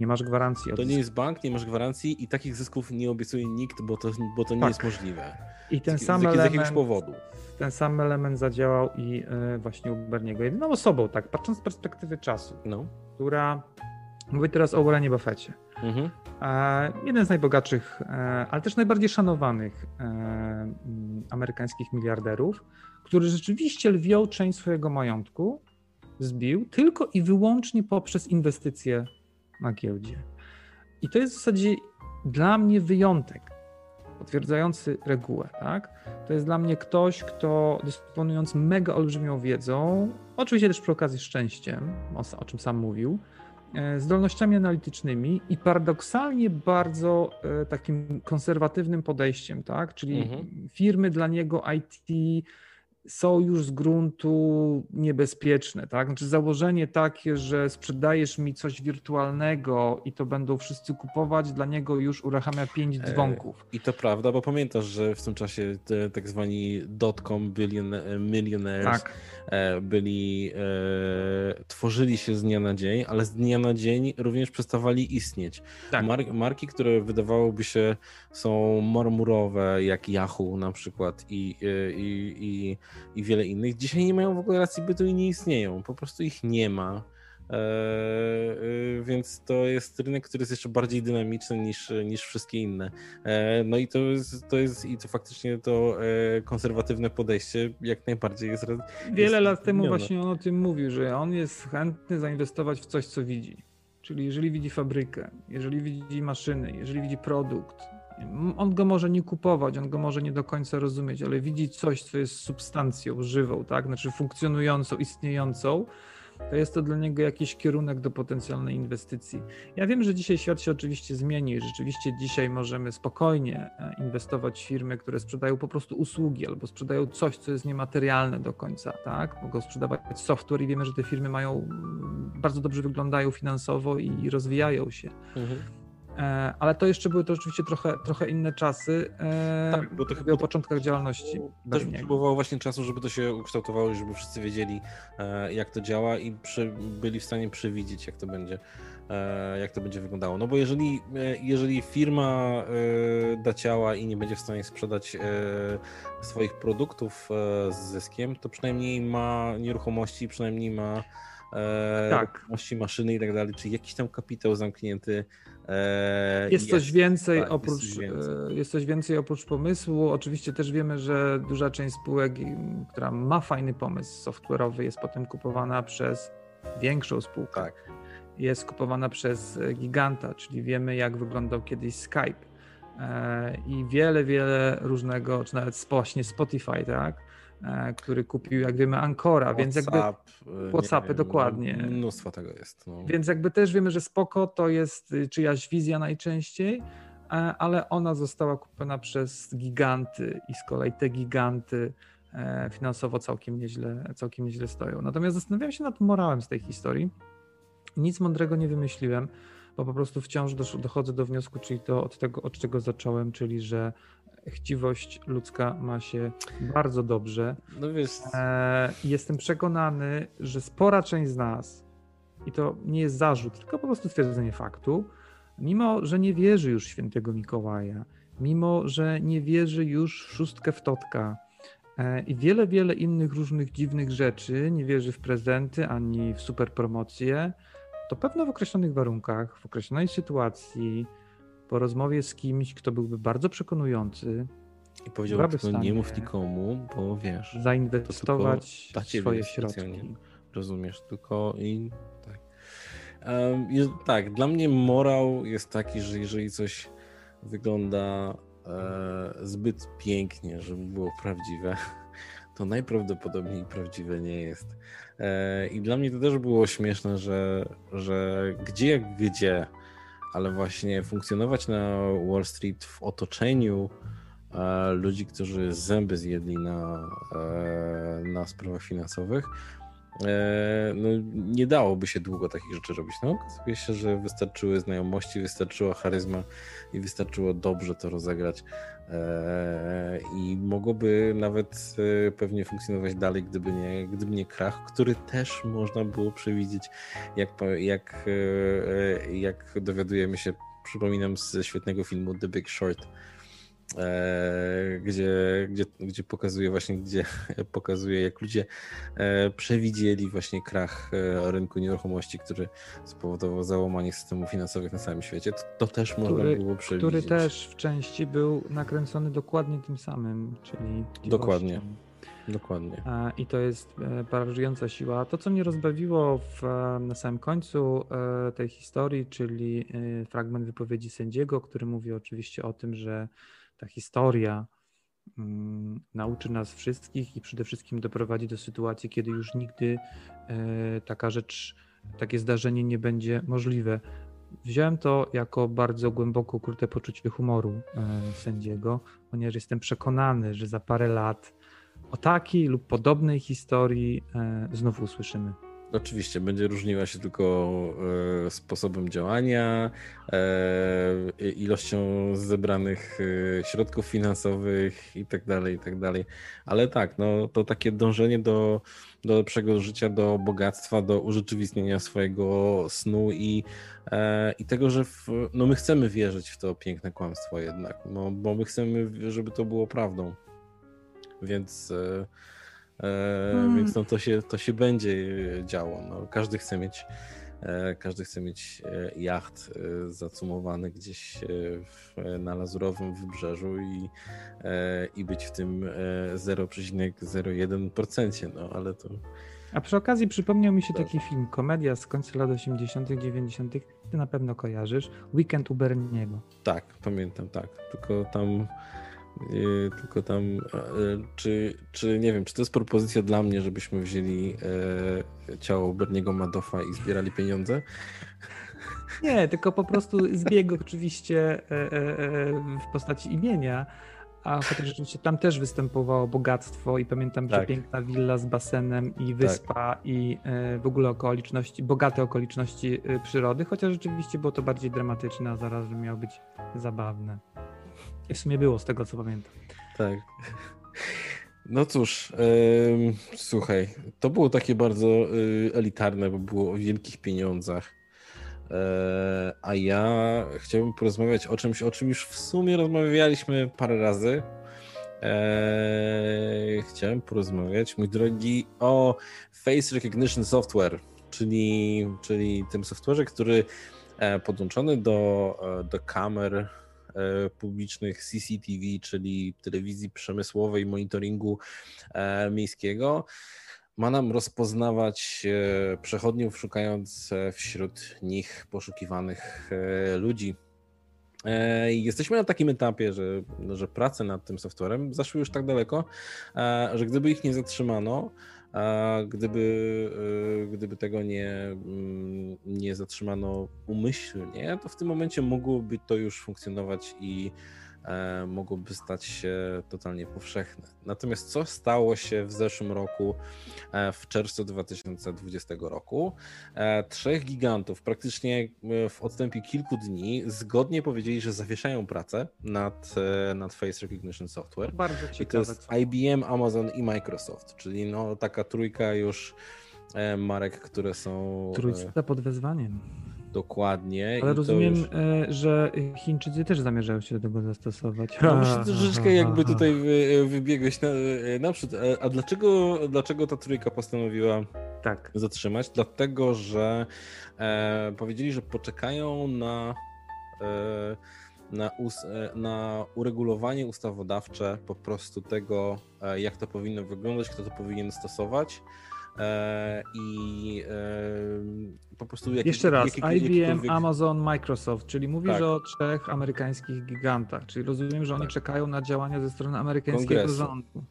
Nie masz gwarancji. To nie jest bank, nie masz gwarancji i takich zysków nie obiecuje nikt, bo to, bo to nie tak. jest możliwe. I ten z, sam z, element, z jakiegoś powodu. Ten sam element zadziałał i y, właśnie u Berniego. Jedyną osobą, tak, patrząc z perspektywy czasu, no. która. Mówię teraz o Warrenie Buffetcie. Mhm. E, jeden z najbogatszych, e, ale też najbardziej szanowanych e, amerykańskich miliarderów, który rzeczywiście lwią część swojego majątku zbił tylko i wyłącznie poprzez inwestycje na giełdzie. I to jest w zasadzie dla mnie wyjątek, potwierdzający regułę. Tak? To jest dla mnie ktoś, kto dysponując mega olbrzymią wiedzą, oczywiście też przy okazji szczęściem, o, czym sam mówił, e, zdolnościami analitycznymi i paradoksalnie bardzo e, takim konserwatywnym podejściem, tak? Czyli mhm. firmy dla niego IT są już z gruntu niebezpieczne, tak? Znaczy założenie takie, że sprzedajesz mi coś wirtualnego i to będą wszyscy kupować, dla niego już uruchamia pięć e, dzwonków. I to prawda, bo pamiętasz, że w tym czasie te, tak zwani dotcom millionaires tak. E, byli, e, tworzyli się z dnia na dzień, ale z dnia na dzień również przestawali istnieć. Tak. Mar marki, które wydawałoby się są marmurowe, jak Yahoo na przykład i, i, i i wiele innych. Dzisiaj nie mają w ogóle racji bytu i nie istnieją. Po prostu ich nie ma. Eee, więc to jest rynek, który jest jeszcze bardziej dynamiczny niż, niż wszystkie inne. Eee, no i to jest, to jest i to faktycznie to e, konserwatywne podejście jak najbardziej jest. Wiele jest lat temu właśnie on o tym mówił, że on jest chętny zainwestować w coś, co widzi. Czyli jeżeli widzi fabrykę, jeżeli widzi maszyny, jeżeli widzi produkt, on go może nie kupować, on go może nie do końca rozumieć, ale widzi coś, co jest substancją żywą, tak? Znaczy funkcjonującą, istniejącą, to jest to dla niego jakiś kierunek do potencjalnej inwestycji. Ja wiem, że dzisiaj świat się oczywiście zmieni. Rzeczywiście dzisiaj możemy spokojnie e, inwestować w firmy, które sprzedają po prostu usługi albo sprzedają coś, co jest niematerialne do końca, tak? Mogą sprzedawać software i wiemy, że te firmy mają bardzo dobrze wyglądają finansowo i rozwijają się. Mhm. E, ale to jeszcze były to rzeczywiście trochę, trochę inne czasy. E, tak, bo to chyba o początkach działalności. Też próbowało właśnie czasu, żeby to się ukształtowało, żeby wszyscy wiedzieli, e, jak to działa i przy, byli w stanie przewidzieć, jak to będzie jak to będzie wyglądało. No bo jeżeli, jeżeli firma da ciała i nie będzie w stanie sprzedać swoich produktów z zyskiem, to przynajmniej ma nieruchomości, przynajmniej ma Tak. maszyny i tak dalej, czy jakiś tam kapitał zamknięty. E, Jest coś więcej tak, jest oprócz coś więcej. jest coś więcej oprócz pomysłu. Oczywiście też wiemy, że duża część spółek, która ma fajny pomysł software'owy, jest potem kupowana przez większą spółkę. Tak. Jest kupowana przez e, giganta, czyli wiemy, jak wyglądał kiedyś Skype. E, I wiele, wiele różnego, czy nawet właśnie Spotify, tak? E, Który kupił, jak wiemy, Ancora, więc jakby WhatsApp, e, WhatsAppy, wiem, dokładnie. No, mnóstwo tego jest. No. Więc jakby też wiemy, że spoko to jest y, czyjaś wizja najczęściej, e, ale ona została kupiona przez giganty i z kolei te giganty finansowo całkiem nieźle, całkiem nieźle stoją. Natomiast zastanawiam się nad morałem z tej historii. Nic mądrego nie wymyśliłem, bo po prostu wciąż dochodzę do wniosku, czyli to od tego, od czego zacząłem, czyli że chciwość ludzka ma się bardzo dobrze. no wiesz, E, Jestem przekonany, że spora część z nas, i to nie jest zarzut, tylko po prostu stwierdzenie faktu, mimo że nie wierzy już świętego Mikołaja, mimo że nie wierzy już w szóstkę w Totka e, i wiele, wiele innych różnych dziwnych rzeczy, nie wierzy w prezenty ani w super promocje, to pewno w określonych warunkach, w określonej sytuacji, po rozmowie z kimś, kto byłby bardzo przekonujący, i powiedział, tylko nie mów nikomu, bo wiesz, zainwestować swoje środki. rozumiesz, tylko i tak. Jest, tak, dla mnie morał jest taki, że jeżeli coś wygląda e, zbyt pięknie, żeby było prawdziwe, to najprawdopodobniej prawdziwe nie jest. E, I dla mnie to też było śmieszne, że, że gdzie jak gdzie, ale właśnie funkcjonować na Wall Street w otoczeniu e, ludzi, którzy zęby zjedli na, e, na sprawach finansowych, e, no, nie dałoby się długo takich rzeczy robić. No, okazuje się, że wystarczyły znajomości, wystarczyła charyzma i wystarczyło dobrze to rozegrać. E, I mogłoby nawet e, pewnie funkcjonować dalej, gdyby nie, gdyby nie krach, który też można było przewidzieć, jak, jak, e, e, jak dowiadujemy się, przypominam, ze świetnego filmu The Big Short, gdzie, gdzie, gdzie pokazuje właśnie, gdzie pokazuje, jak ludzie e, przewidzieli właśnie krach e, rynku nieruchomości, który spowodował załamanie systemów finansowych na całym świecie. To, to też można Który- było przewidzieć. który też w części był nakręcony dokładnie tym samym, czyli Dokładnie. Dokładnie. I to jest e, paraliżująca siła. To, co mnie rozbawiło w, e, na samym końcu e, tej historii, czyli e, fragment wypowiedzi sędziego, który mówi oczywiście o tym, że ta historia mm, nauczy nas wszystkich i przede wszystkim doprowadzi do sytuacji, kiedy już nigdy e, taka rzecz, takie zdarzenie nie będzie możliwe. Wziąłem to jako bardzo głęboko ukryte poczucie humoru e, sędziego, ponieważ jestem przekonany, że za parę lat o takiej lub podobnej historii e, znowu usłyszymy. Oczywiście, będzie różniła się tylko e, sposobem działania, e, ilością zebranych e, środków finansowych i tak dalej, i tak dalej. Ale tak, no to takie dążenie do, do lepszego życia, do bogactwa, do urzeczywistnienia swojego snu i, i tego, że w, no my chcemy wierzyć w to piękne kłamstwo jednak, no, bo my chcemy, żeby to było prawdą. Więc... E, Mm. Więc no to się, to się będzie e, działo. No, każdy chce mieć e, każdy chce mieć jacht zacumowany gdzieś w, na lazurowym wybrzeżu i, i być w tym e, 0,01%, no ale to A przy okazji przypomniał mi się Tak. taki film, komedia z końca lat 80., 90., ty na pewno kojarzysz, Weekend u Berniego. tak, pamiętam, tak. Tylko tam e, tylko tam e, czy, czy nie wiem, czy to jest propozycja dla mnie, żebyśmy wzięli e, ciało Berniego Madoffa i zbierali pieniądze? Nie, tylko po prostu zbieg oczywiście e, w postaci imienia, a chociaż rzeczywiście tam też występowało bogactwo i pamiętam Tak. przepiękna willa z basenem i wyspa i e, w ogóle okoliczności, bogate okoliczności przyrody, chociaż rzeczywiście było to bardziej dramatyczne, a zarazem miało być zabawne. W sumie było z tego co pamiętam. Tak. No cóż, em, słuchaj, to było takie bardzo y, elitarne, bo było o wielkich pieniądzach. E, a ja chciałbym porozmawiać o czymś, o czym już w sumie rozmawialiśmy parę razy. E, chciałem porozmawiać, mój drogi, o Face Recognition Software. czyli, czyli tym software'ze, który podłączony do, do kamer publicznych CCTV, czyli telewizji przemysłowej, monitoringu miejskiego, ma nam rozpoznawać przechodniów, szukając wśród nich poszukiwanych ludzi. Jesteśmy na takim etapie, że, że prace nad tym softwarem zaszły już tak daleko, że gdyby ich nie zatrzymano, a gdyby, gdyby tego nie, mm, nie zatrzymano umyślnie, to w tym momencie mogłoby to już funkcjonować i E, mogłoby stać się totalnie powszechne. Natomiast co stało się w zeszłym roku, e, w czerwcu 2020 roku? E, trzech gigantów praktycznie w odstępie kilku dni zgodnie powiedzieli, że zawieszają pracę nad, nad Face Recognition Software. Bardzo ciekawe. I to jest IBM, Amazon i Microsoft, czyli no, taka trójka już marek, które są. Trójca pod wezwaniem. Dokładnie. Ale rozumiem, już... E, że Chińczycy też zamierzają się do tego zastosować. No myślę, troszeczkę jakby tutaj wy, wybiegłeś na, naprzód. A dlaczego, dlaczego ta trójka postanowiła tak. zatrzymać? Dlatego, że e, powiedzieli, że poczekają na, e, na, us, e, na uregulowanie ustawodawcze po prostu tego, e, jak to powinno wyglądać, kto to powinien stosować. E, i e, po prostu... Jak, Jeszcze raz, IBM, Amazon, Microsoft, czyli mówisz tak. o trzech amerykańskich gigantach, czyli rozumiem, że oni tak. czekają na działania ze strony amerykańskiego Kongresu. rządu.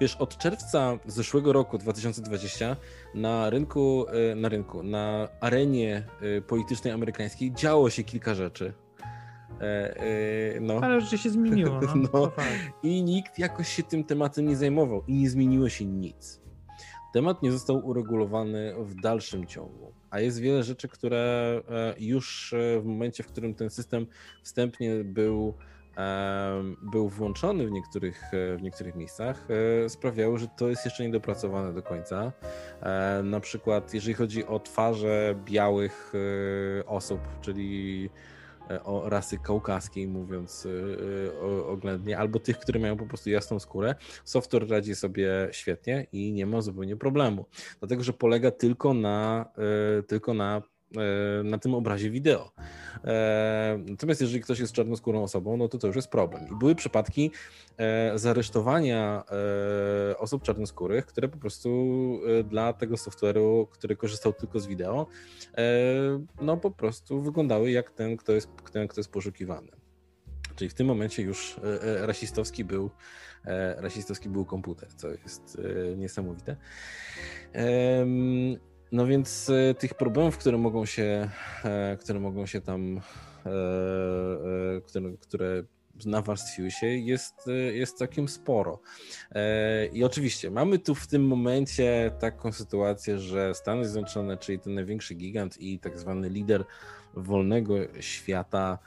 Wiesz, od czerwca zeszłego roku 2020 na rynku, e, na rynku, na arenie politycznej amerykańskiej działo się kilka rzeczy. No. Ale rzeczy się zmieniło. No, no. I nikt jakoś się tym tematem nie zajmował i nie zmieniło się nic temat nie został uregulowany w dalszym ciągu. A jest wiele rzeczy, które e, już e, w momencie, w którym ten system wstępnie był, e, był włączony w niektórych, w niektórych miejscach, sprawiały, że to jest jeszcze niedopracowane do końca. Na przykład, jeżeli chodzi o twarze białych osób, czyli o rasy kaukaskiej, mówiąc e, e, oględnie, albo tych, które mają po prostu jasną skórę, software radzi sobie świetnie i nie ma zupełnie problemu. Dlatego, że polega tylko na, tylko na E, na tym obrazie wideo. E, natomiast jeżeli ktoś jest czarnoskórą osobą, no to to już jest problem. I były przypadki e, zaresztowania osób czarnoskórych, które po prostu dla tego software'u, który korzystał tylko z wideo, no po prostu wyglądały jak ten, kto jest, ten, kto jest poszukiwany. Czyli w tym momencie już rasistowski był, rasistowski był komputer, co jest niesamowite. No więc e, tych problemów, które mogą się, e, które mogą się tam, e, które, które nawarstwiły się, jest, jest całkiem sporo. I oczywiście mamy tu w tym momencie taką sytuację, że Stany Zjednoczone, czyli ten największy gigant i tak zwany lider wolnego świata,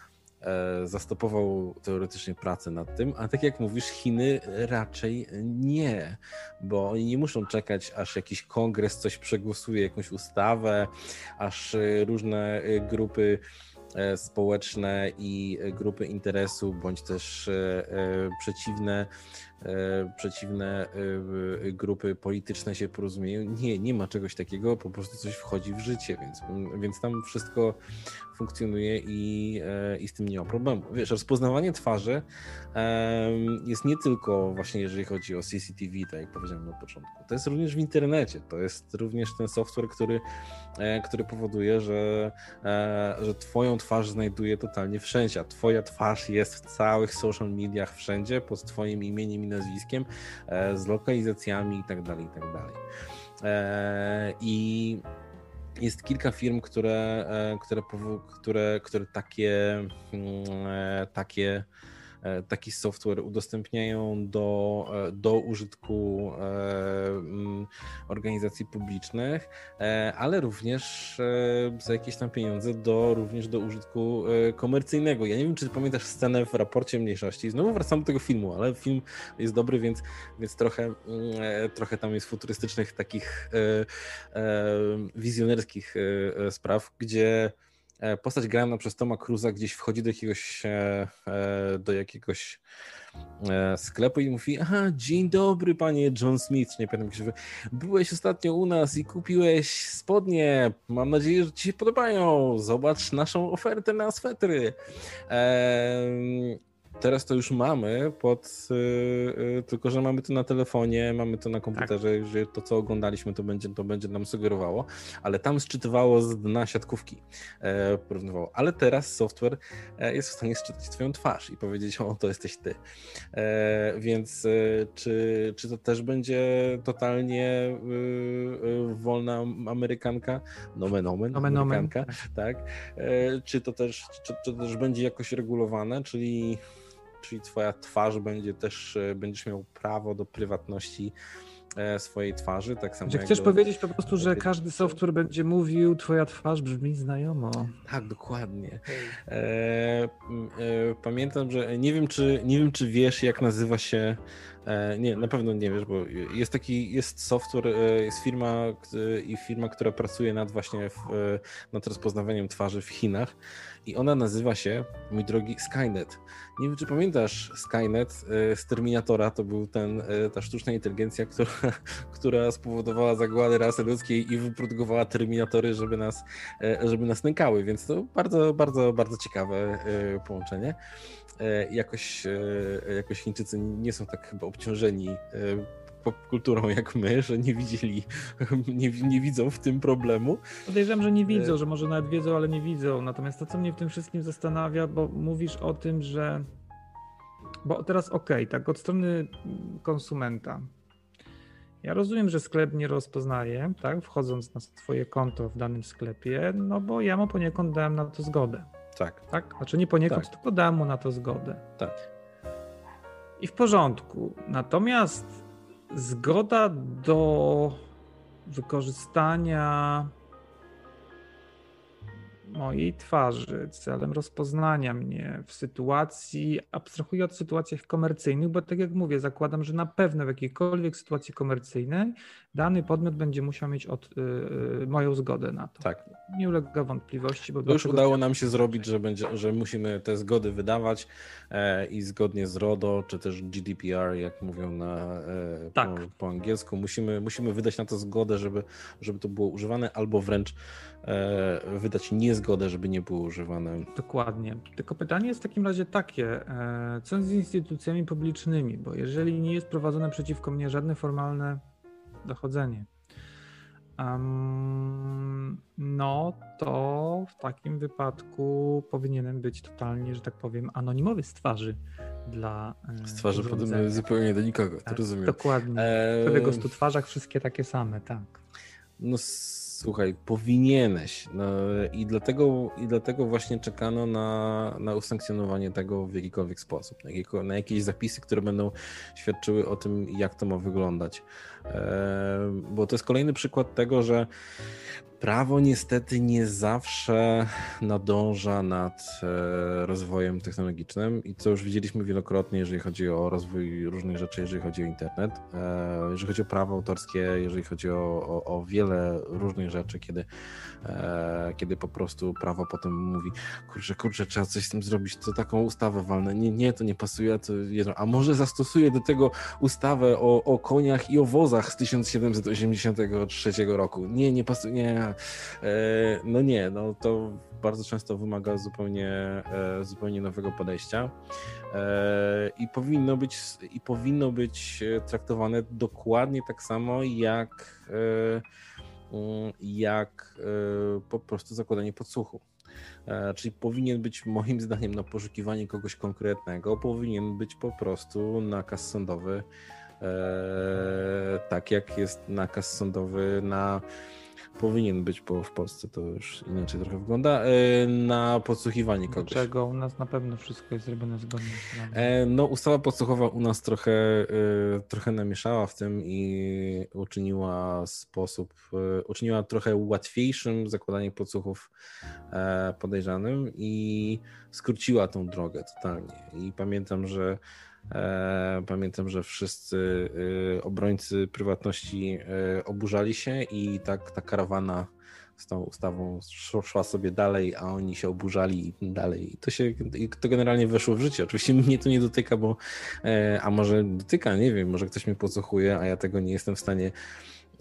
zastopował teoretycznie pracę nad tym, a tak jak mówisz, Chiny raczej nie, bo oni nie muszą czekać, aż jakiś kongres coś przegłosuje, jakąś ustawę, aż e, różne e, grupy społeczne i grupy interesu, bądź też przeciwne E, przeciwne e, grupy polityczne się porozumieją. Nie, nie ma czegoś takiego, po prostu coś wchodzi w życie, więc, więc tam wszystko funkcjonuje i, e, i z tym nie ma problemu. Wiesz, rozpoznawanie twarzy jest nie tylko właśnie jeżeli chodzi o CCTV, tak jak powiedziałem na początku, to jest również w internecie, to jest również ten software, który, który powoduje, że, że twoją twarz znajduje totalnie wszędzie, a twoja twarz jest w całych social mediach wszędzie pod twoim imieniem nazwiskiem, e, z lokalizacjami itd. Tak itd. Tak e, I jest kilka firm, które, e, które, które, które takie, mm, takie taki software udostępniają do, e, do użytku e, organizacji publicznych, ale również za jakieś tam pieniądze do, również do użytku komercyjnego. Ja nie wiem, czy pamiętasz scenę w raporcie mniejszości. Znowu wracam do tego filmu, ale film jest dobry, więc, więc trochę, mm, trochę tam jest futurystycznych takich wizjonerskich spraw, gdzie e, postać grana przez Toma Cruza gdzieś wchodzi do jakiegoś, e, do jakiegoś sklepu i mówi, aha, dzień dobry panie John Smith, nie pamiętam, jak byłeś ostatnio u nas i kupiłeś spodnie, mam nadzieję, że ci się podobają, zobacz naszą ofertę na swetry. Teraz to już mamy, pod, yy, tylko że mamy to na telefonie, mamy to na komputerze, tak. że to co oglądaliśmy to będzie, to będzie nam sugerowało, ale tam sczytywało z dna siatkówki, e, porównywało. Ale teraz software e, jest w stanie sczytać twoją twarz i powiedzieć, o to jesteś ty. E, więc czy, czy to też będzie totalnie y, y, wolna amerykanka? Nomen omen, nomen amerykanka, omen. tak? Czy, to też, czy, czy to też będzie jakoś regulowane, czyli czyli twoja twarz będzie też, e, będziesz miał prawo do prywatności e, swojej twarzy, tak samo. Czy chcesz do... powiedzieć po prostu, że każdy software będzie mówił, twoja twarz brzmi znajomo. Tak, dokładnie. E, e, pamiętam, że nie wiem, czy nie wiem, czy wiesz, jak nazywa się. E, nie, na pewno nie wiesz, bo jest taki, jest software, e, jest firma i firma, która pracuje nad właśnie w, nad rozpoznawaniem twarzy w Chinach i ona nazywa się, mój drogi, Skynet. Nie wiem, czy pamiętasz Skynet e, z Terminatora, to był ten, e, ta sztuczna inteligencja, która, która spowodowała zagładę rasy ludzkiej i wyprodukowała Terminatory, żeby nas, e, żeby nas nękały, więc to bardzo, bardzo, bardzo ciekawe połączenie. Jakoś, jakoś Chińczycy nie są tak chyba obciążeni popkulturą jak my, że nie widzieli, nie, nie widzą w tym problemu. Podejrzewam, że nie widzą, że może nawet wiedzą, ale nie widzą. Natomiast to, co mnie w tym wszystkim zastanawia, bo mówisz o tym, że. Bo teraz okej, okay, tak, od strony konsumenta. Ja rozumiem, że sklep nie rozpoznaje, tak, wchodząc na swoje konto w danym sklepie, no bo ja mu poniekąd dałem na to zgodę. Tak. Tak? Znaczy nie poniekąd, tak. tylko dałem mu na to zgodę. Tak. I w porządku. Natomiast zgoda do wykorzystania mojej twarzy celem rozpoznania mnie w sytuacji, abstrahuję od sytuacjach komercyjnych, bo tak jak mówię, zakładam, że na pewno w jakiejkolwiek sytuacji komercyjnej dany podmiot będzie musiał mieć od, y, moją zgodę na to. Tak. Nie ulega wątpliwości. Bo to już udało nam się zrobić, że, będzie, że musimy te zgody wydawać e, i zgodnie z RODO, czy też GDPR, jak mówią na, e, tak. po, po, angielsku, musimy, musimy wydać na to zgodę, żeby, żeby to było używane, albo wręcz e, wydać niezgodę, żeby nie było używane. Dokładnie. Tylko pytanie jest w takim razie takie, e, co z instytucjami publicznymi, bo jeżeli nie jest prowadzone przeciwko mnie żadne formalne dochodzenie. Um, no to w takim wypadku powinienem być totalnie, że tak powiem, anonimowy z twarzy dla. E, z twarzy podobny zupełnie do nikogo, tak, to rozumiem. Dokładnie. W stu twarzach wszystkie takie same, tak. No słuchaj, powinieneś. No, i, dlatego, I dlatego właśnie czekano na, na usankcjonowanie tego w jakikolwiek sposób. Na, na jakieś zapisy, które będą świadczyły o tym, jak to ma wyglądać. E, bo to jest kolejny przykład tego, że Prawo niestety nie zawsze nadąża nad e, rozwojem technologicznym i co już widzieliśmy wielokrotnie, jeżeli chodzi o rozwój różnych rzeczy, jeżeli chodzi o internet, e, jeżeli chodzi o prawo autorskie, jeżeli chodzi o, o, o wiele różnych rzeczy, kiedy, e, kiedy po prostu prawo potem mówi, kurczę, kurczę, trzeba coś z tym zrobić, to taką ustawę walne, nie, nie, to nie pasuje, to jedno, a może zastosuję do tego ustawę o, o koniach i o wozach z 1783 roku, nie, nie pasuje, nie, no nie, no to bardzo często wymaga zupełnie, e, zupełnie nowego podejścia e, i powinno być i powinno być traktowane dokładnie tak samo jak mm, jak po prostu zakładanie podsłuchu. Czyli powinien być moim zdaniem na poszukiwanie kogoś konkretnego, powinien być po prostu nakaz sądowy, tak jak jest nakaz sądowy na powinien być, bo w Polsce to już inaczej trochę wygląda, e, na podsłuchiwanie kogoś. Dlaczego? U nas na pewno wszystko jest zrobione zgodnie z e, No, ustawa podsłuchowa u nas trochę, e, trochę namieszała w tym i uczyniła sposób, uczyniła trochę łatwiejszym zakładanie podsłuchów podejrzanym i skróciła tą drogę totalnie. I pamiętam, że pamiętam, że wszyscy e, obrońcy prywatności e, oburzali się i tak ta karawana z tą ustawą szła sobie dalej, a oni się oburzali i dalej. I to się, to generalnie weszło w życie. Oczywiście mnie to nie dotyka, bo, a może dotyka, nie wiem, może ktoś mnie podsłuchuje, a ja tego nie jestem w stanie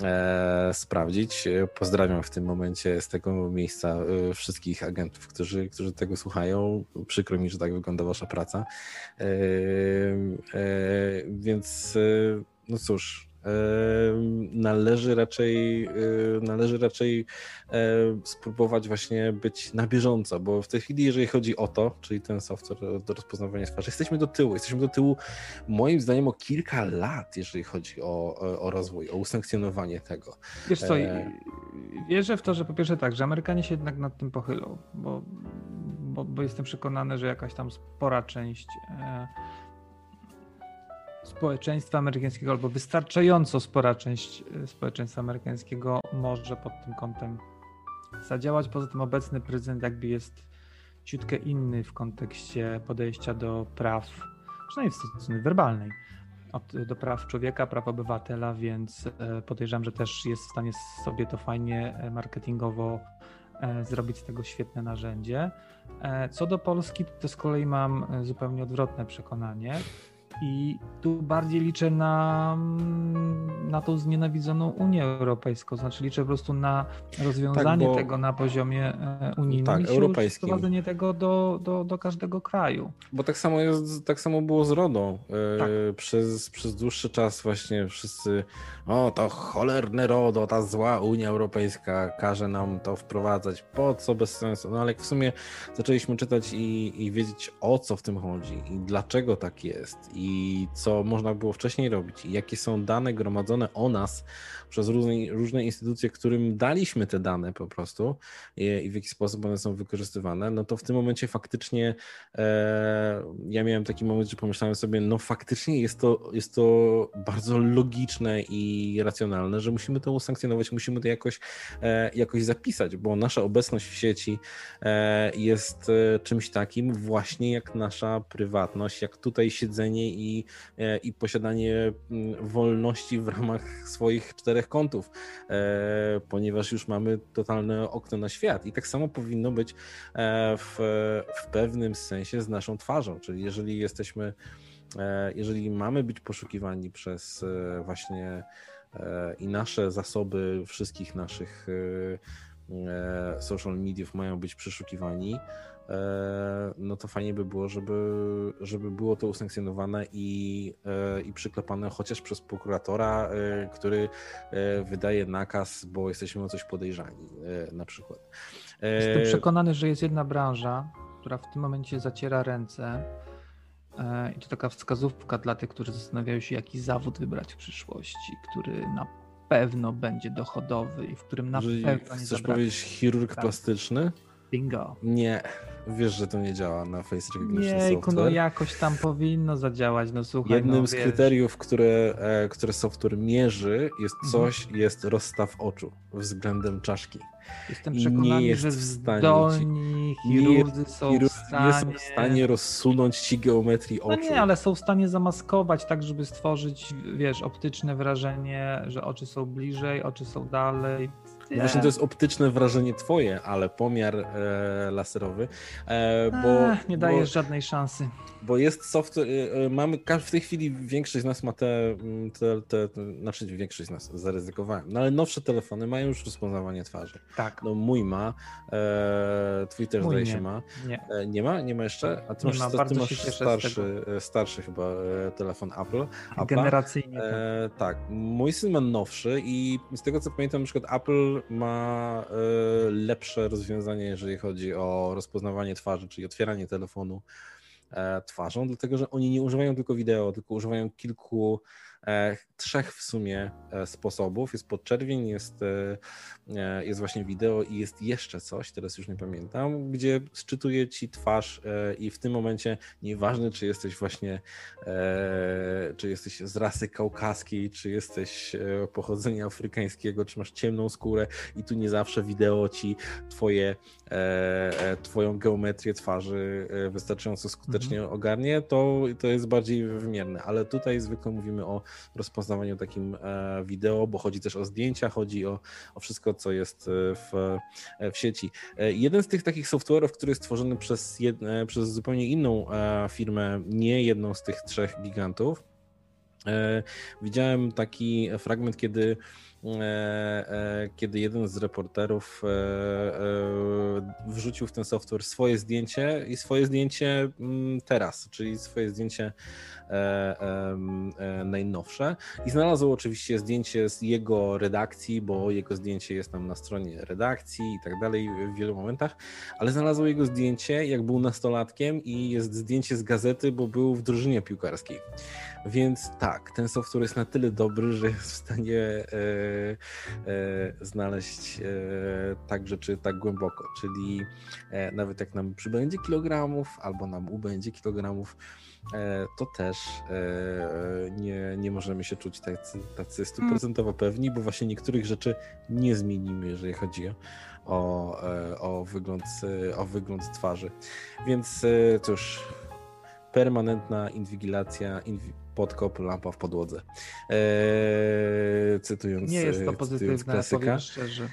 e, sprawdzić. Pozdrawiam w tym momencie z tego miejsca e, wszystkich agentów, którzy, którzy tego słuchają. Przykro mi, że tak wygląda wasza praca. E, e więc e, no cóż, należy raczej, należy raczej spróbować właśnie być na bieżąco, bo w tej chwili, jeżeli chodzi o to, czyli ten software do rozpoznawania twarzy, jesteśmy do tyłu. Jesteśmy do tyłu moim zdaniem o kilka lat, jeżeli chodzi o, o rozwój, o usankcjonowanie tego. Wiesz co, e... wierzę w to, że po pierwsze tak, że Amerykanie się jednak nad tym pochylą, bo, bo, bo jestem przekonany, że jakaś tam spora część e społeczeństwa amerykańskiego, albo wystarczająco spora część e, społeczeństwa amerykańskiego może pod tym kątem zadziałać. Poza tym obecny prezydent jakby jest ciutkę inny w kontekście podejścia do praw, przynajmniej w strony werbalnej, do praw człowieka, praw obywatela, więc e, podejrzewam, że też jest w stanie sobie to fajnie e, marketingowo zrobić z tego świetne narzędzie. Co do Polski, to z kolei mam zupełnie odwrotne przekonanie. I tu bardziej liczę na, na tą znienawidzoną Unię Europejską, znaczy liczę po prostu na rozwiązanie tak, tego na poziomie e, unijnym tak, i europejskim. wprowadzenie tego do, do, do każdego kraju. Bo tak samo, jest, tak samo było z RODO. E, tak. Przez, przez dłuższy czas właśnie wszyscy, o to cholerne RODO, ta zła Unia Europejska każe nam to wprowadzać, po co bez sensu. No ale w sumie zaczęliśmy czytać i, i wiedzieć o co w tym chodzi i dlaczego tak jest. I i co można było wcześniej robić, i jakie są dane gromadzone o nas przez różne, różne instytucje, którym daliśmy te dane po prostu i, i w jaki sposób one są wykorzystywane, no to w tym momencie faktycznie e, ja miałem taki moment, że pomyślałem sobie, no faktycznie jest to, jest to bardzo logiczne i racjonalne, że musimy to usankcjonować, musimy to jakoś, e, jakoś zapisać, bo nasza obecność w sieci e, jest e, czymś takim właśnie jak nasza prywatność, jak tutaj siedzenie i, e, i posiadanie mm, wolności w ramach swoich czterech kątów, e, ponieważ już mamy totalne okno na świat. I tak samo powinno być e, w, w pewnym sensie z naszą twarzą, czyli jeżeli jesteśmy, jeżeli mamy być poszukiwani przez właśnie i nasze zasoby wszystkich naszych social mediów mają być przeszukiwani, no to fajnie by było, żeby, żeby było to usankcjonowane i, e, i przyklepane chociaż przez prokuratora, e, który wydaje nakaz, bo jesteśmy o coś podejrzani na przykład. Jestem przekonany, że jest jedna branża, która w tym momencie zaciera ręce i to taka wskazówka dla tych, którzy zastanawiają się, jaki zawód wybrać w przyszłości, który na pewno będzie dochodowy i w którym na Jeżeli pewno nie Chcesz powiedzieć chirurg tak. plastyczny? Bingo. Nie, wiesz, że to nie działa na face recognition Nie, no jakoś tam powinno zadziałać, no słuchaj. Jednym no, z kryteriów, które, e, które software mierzy jest mhm. coś, mhm. jest rozstaw oczu względem czaszki. Jestem przekonany, że zdolni chirurdzy są, w stanie... są w stanie rozsunąć ci geometrii oczu. No nie, ale są w stanie zamaskować tak, żeby stworzyć, wiesz, optyczne wrażenie, że oczy są bliżej, oczy są dalej. Nie. Właśnie to jest optyczne wrażenie twoje, ale pomiar e, laserowy, e, bo... Ech, nie dajesz bo, żadnej szansy. Bo jest software, e, e mamy, w tej chwili większość z nas ma te, mm, te, te, te, znaczy większość z nas, zaryzykowałem, no ale nowsze telefony mają już rozpoznawanie twarzy. Tak. No mój ma, e, twój też zdaje się ma. Nie. E, nie ma? Nie ma jeszcze? A ty nie masz, ma, ty masz starszy, e, starszy chyba telefon Apple. Generacyjnie. Tak. tak. Mój syn ma nowszy i z tego co pamiętam, na przykład Apple ma e, lepsze rozwiązanie, jeżeli chodzi o rozpoznawanie twarzy, czyli otwieranie telefonu e, twarzą, dlatego że oni nie używają tylko wideo, tylko używają kilku E, trzech w sumie e, sposobów. Jest podczerwień, jest, e, jest właśnie wideo i jest jeszcze coś, teraz już nie pamiętam, gdzie szczytuje ci twarz i w tym momencie nieważne, czy jesteś właśnie, czy jesteś z rasy kaukaskiej, czy jesteś pochodzenia afrykańskiego, czy masz ciemną skórę i tu nie zawsze wideo ci twoje, twoją geometrię twarzy wystarczająco skutecznie mhm. ogarnie, to, to jest bardziej wymierne, ale tutaj zwykle mówimy o rozpoznawaniu takim wideo, bo chodzi też o zdjęcia, chodzi o, o wszystko, co jest w, w sieci. Jeden z tych takich software'ów, który jest stworzony przez, jedne, przez zupełnie inną firmę, nie jedną z tych trzech gigantów, Widziałem taki fragment, kiedy E, e, kiedy jeden z reporterów e, wrzucił w ten software swoje zdjęcie i swoje zdjęcie mm, teraz, czyli swoje zdjęcie najnowsze i znalazł oczywiście zdjęcie z jego redakcji, bo jego zdjęcie jest tam na stronie redakcji i tak dalej w wielu momentach, ale znalazł jego zdjęcie jak był nastolatkiem i jest zdjęcie z gazety, bo był w drużynie piłkarskiej. Więc tak, ten software jest na tyle dobry, że jest w stanie e, e, znaleźć e, tak rzeczy tak głęboko, czyli e, nawet jak nam przybędzie kilogramów albo nam ubędzie kilogramów, e, to też e, nie, nie możemy się czuć tacy, tacy stuprocentowo pewni, bo właśnie niektórych rzeczy nie zmienimy, jeżeli chodzi o, o, wygląd, o wygląd twarzy. Więc cóż, permanentna inwigilacja, inwi podkop, lampa w podłodze. Eee, cytując Nie jest to pozytywne, klasyka. szczerze.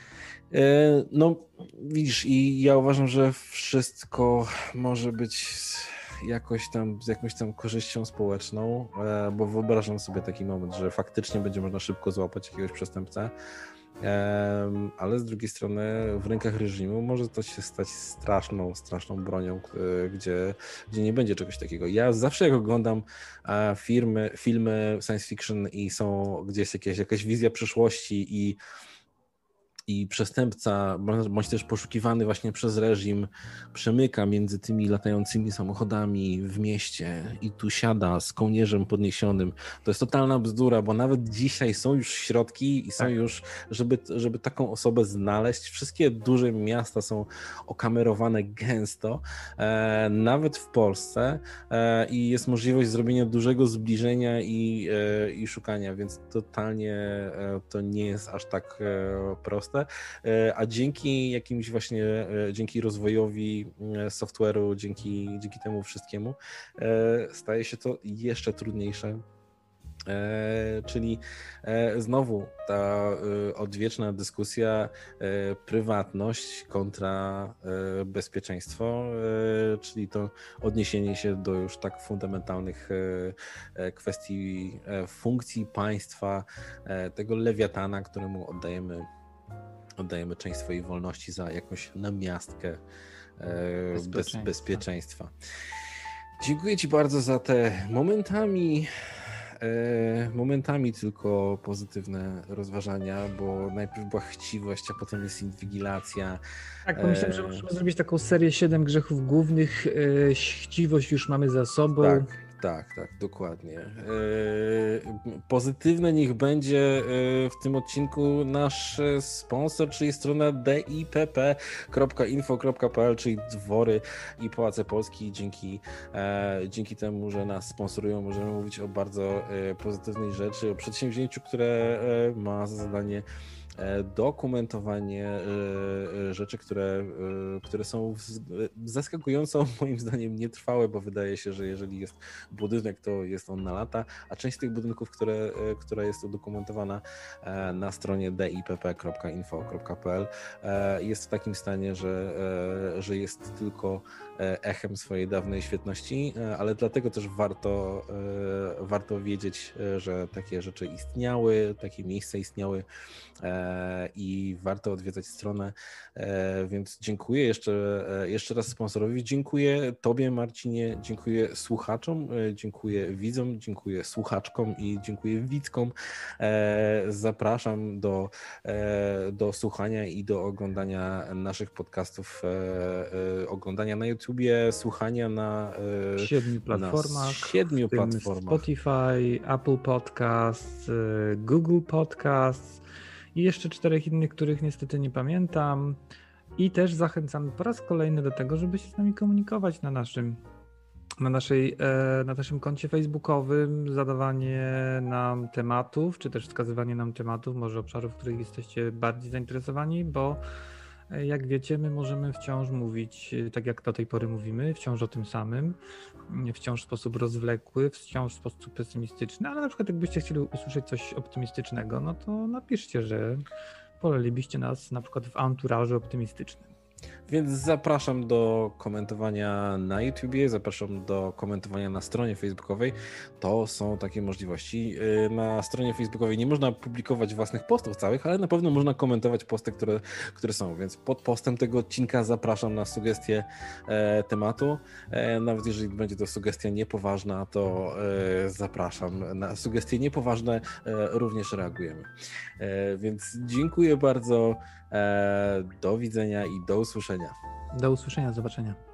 Eee, no, widzisz, i ja uważam, że wszystko może być jakoś tam, z jakąś tam korzyścią społeczną, e, bo wyobrażam sobie taki moment, że faktycznie będzie można szybko złapać jakiegoś przestępcę, ale z drugiej strony w rękach reżimu może to się stać straszną, straszną bronią, gdzie, gdzie nie będzie czegoś takiego. Ja zawsze jak oglądam firmy, filmy science fiction i są gdzieś jakieś, jakaś wizja przyszłości i i przestępca, bądź też poszukiwany właśnie przez reżim, przemyka między tymi latającymi samochodami w mieście i tu siada z kołnierzem podniesionym. To jest totalna bzdura, bo nawet dzisiaj są już środki i są tak. już, żeby, żeby taką osobę znaleźć. Wszystkie duże miasta są okamerowane gęsto, e, nawet w Polsce e, i jest możliwość zrobienia dużego zbliżenia i, e, i szukania, więc totalnie e, to nie jest aż tak e, proste proste, e, a dzięki jakimś właśnie, e, dzięki rozwojowi e, software'u, dzięki, dzięki temu wszystkiemu staje się to jeszcze trudniejsze. Czyli znowu ta odwieczna dyskusja prywatność kontra bezpieczeństwo, czyli to odniesienie się do już tak fundamentalnych kwestii funkcji państwa, tego lewiatana, któremu oddajemy oddajemy część swojej wolności za jakąś namiastkę e, bezpieczeństwa. Bez, bezpieczeństwa. Dziękuję Ci bardzo za te momentami, e, momentami tylko pozytywne rozważania, bo najpierw była chciwość, a potem jest inwigilacja. Tak, pomyślałem, że możemy zrobić taką serię siedem grzechów głównych. E, chciwość już mamy za sobą. Tak. Tak, tak, dokładnie. E, pozytywne niech będzie e, w tym odcinku nasz sponsor, czyli strona dipp.info.pl, czyli dwory i Pałace Polski. Dzięki, e, dzięki temu, że nas sponsorują, możemy mówić o bardzo pozytywnej rzeczy, o przedsięwzięciu, które ma za zadanie dokumentowanie e, e, rzeczy, które, które są zaskakująco moim zdaniem nietrwałe, bo wydaje się, że jeżeli jest budynek, to jest on na lata, a część z tych budynków, które, która jest udokumentowana na stronie dipp.info.pl jest w takim stanie, że, że jest tylko echem swojej dawnej świetności, ale dlatego też warto, warto wiedzieć, że takie rzeczy istniały, takie miejsca istniały i warto odwiedzać stronę. E, więc dziękuję jeszcze, e, jeszcze raz sponsorowi. Dziękuję Tobie, Marcinie, dziękuję słuchaczom, e, dziękuję widzom, dziękuję słuchaczkom i dziękuję widzkom. Zapraszam do, do słuchania i do oglądania naszych podcastów, oglądania na YouTubie, słuchania na siedmiu platformach. Na siedmiu platformach. Spotify, Apple Podcast, Google Podcast, i jeszcze czterech innych, których niestety nie pamiętam. I też zachęcamy po raz kolejny do tego, żeby się z nami komunikować na naszym, na, naszej, e, na naszym koncie facebookowym, zadawanie nam tematów, czy też wskazywanie nam tematów, może obszarów, w których jesteście bardziej zainteresowani, bo Jak wiecie, my możemy wciąż mówić, tak jak do tej pory mówimy, wciąż o tym samym, wciąż w sposób rozwlekły, wciąż w sposób pesymistyczny, ale na przykład jakbyście chcieli usłyszeć coś optymistycznego, no to napiszcie, że polelibyście nas na przykład w anturażu optymistycznym. Więc zapraszam do komentowania na YouTubie, zapraszam do komentowania na stronie facebookowej. To są takie możliwości. Y, na stronie facebookowej nie można publikować własnych postów całych, ale na pewno można komentować posty, które, które są. Więc pod postem tego odcinka zapraszam na sugestie e, tematu. E, nawet jeżeli będzie to sugestia niepoważna, to e, zapraszam. Na sugestie niepoważne również reagujemy. Więc dziękuję bardzo. Do widzenia i do usłyszenia. Do usłyszenia, do zobaczenia.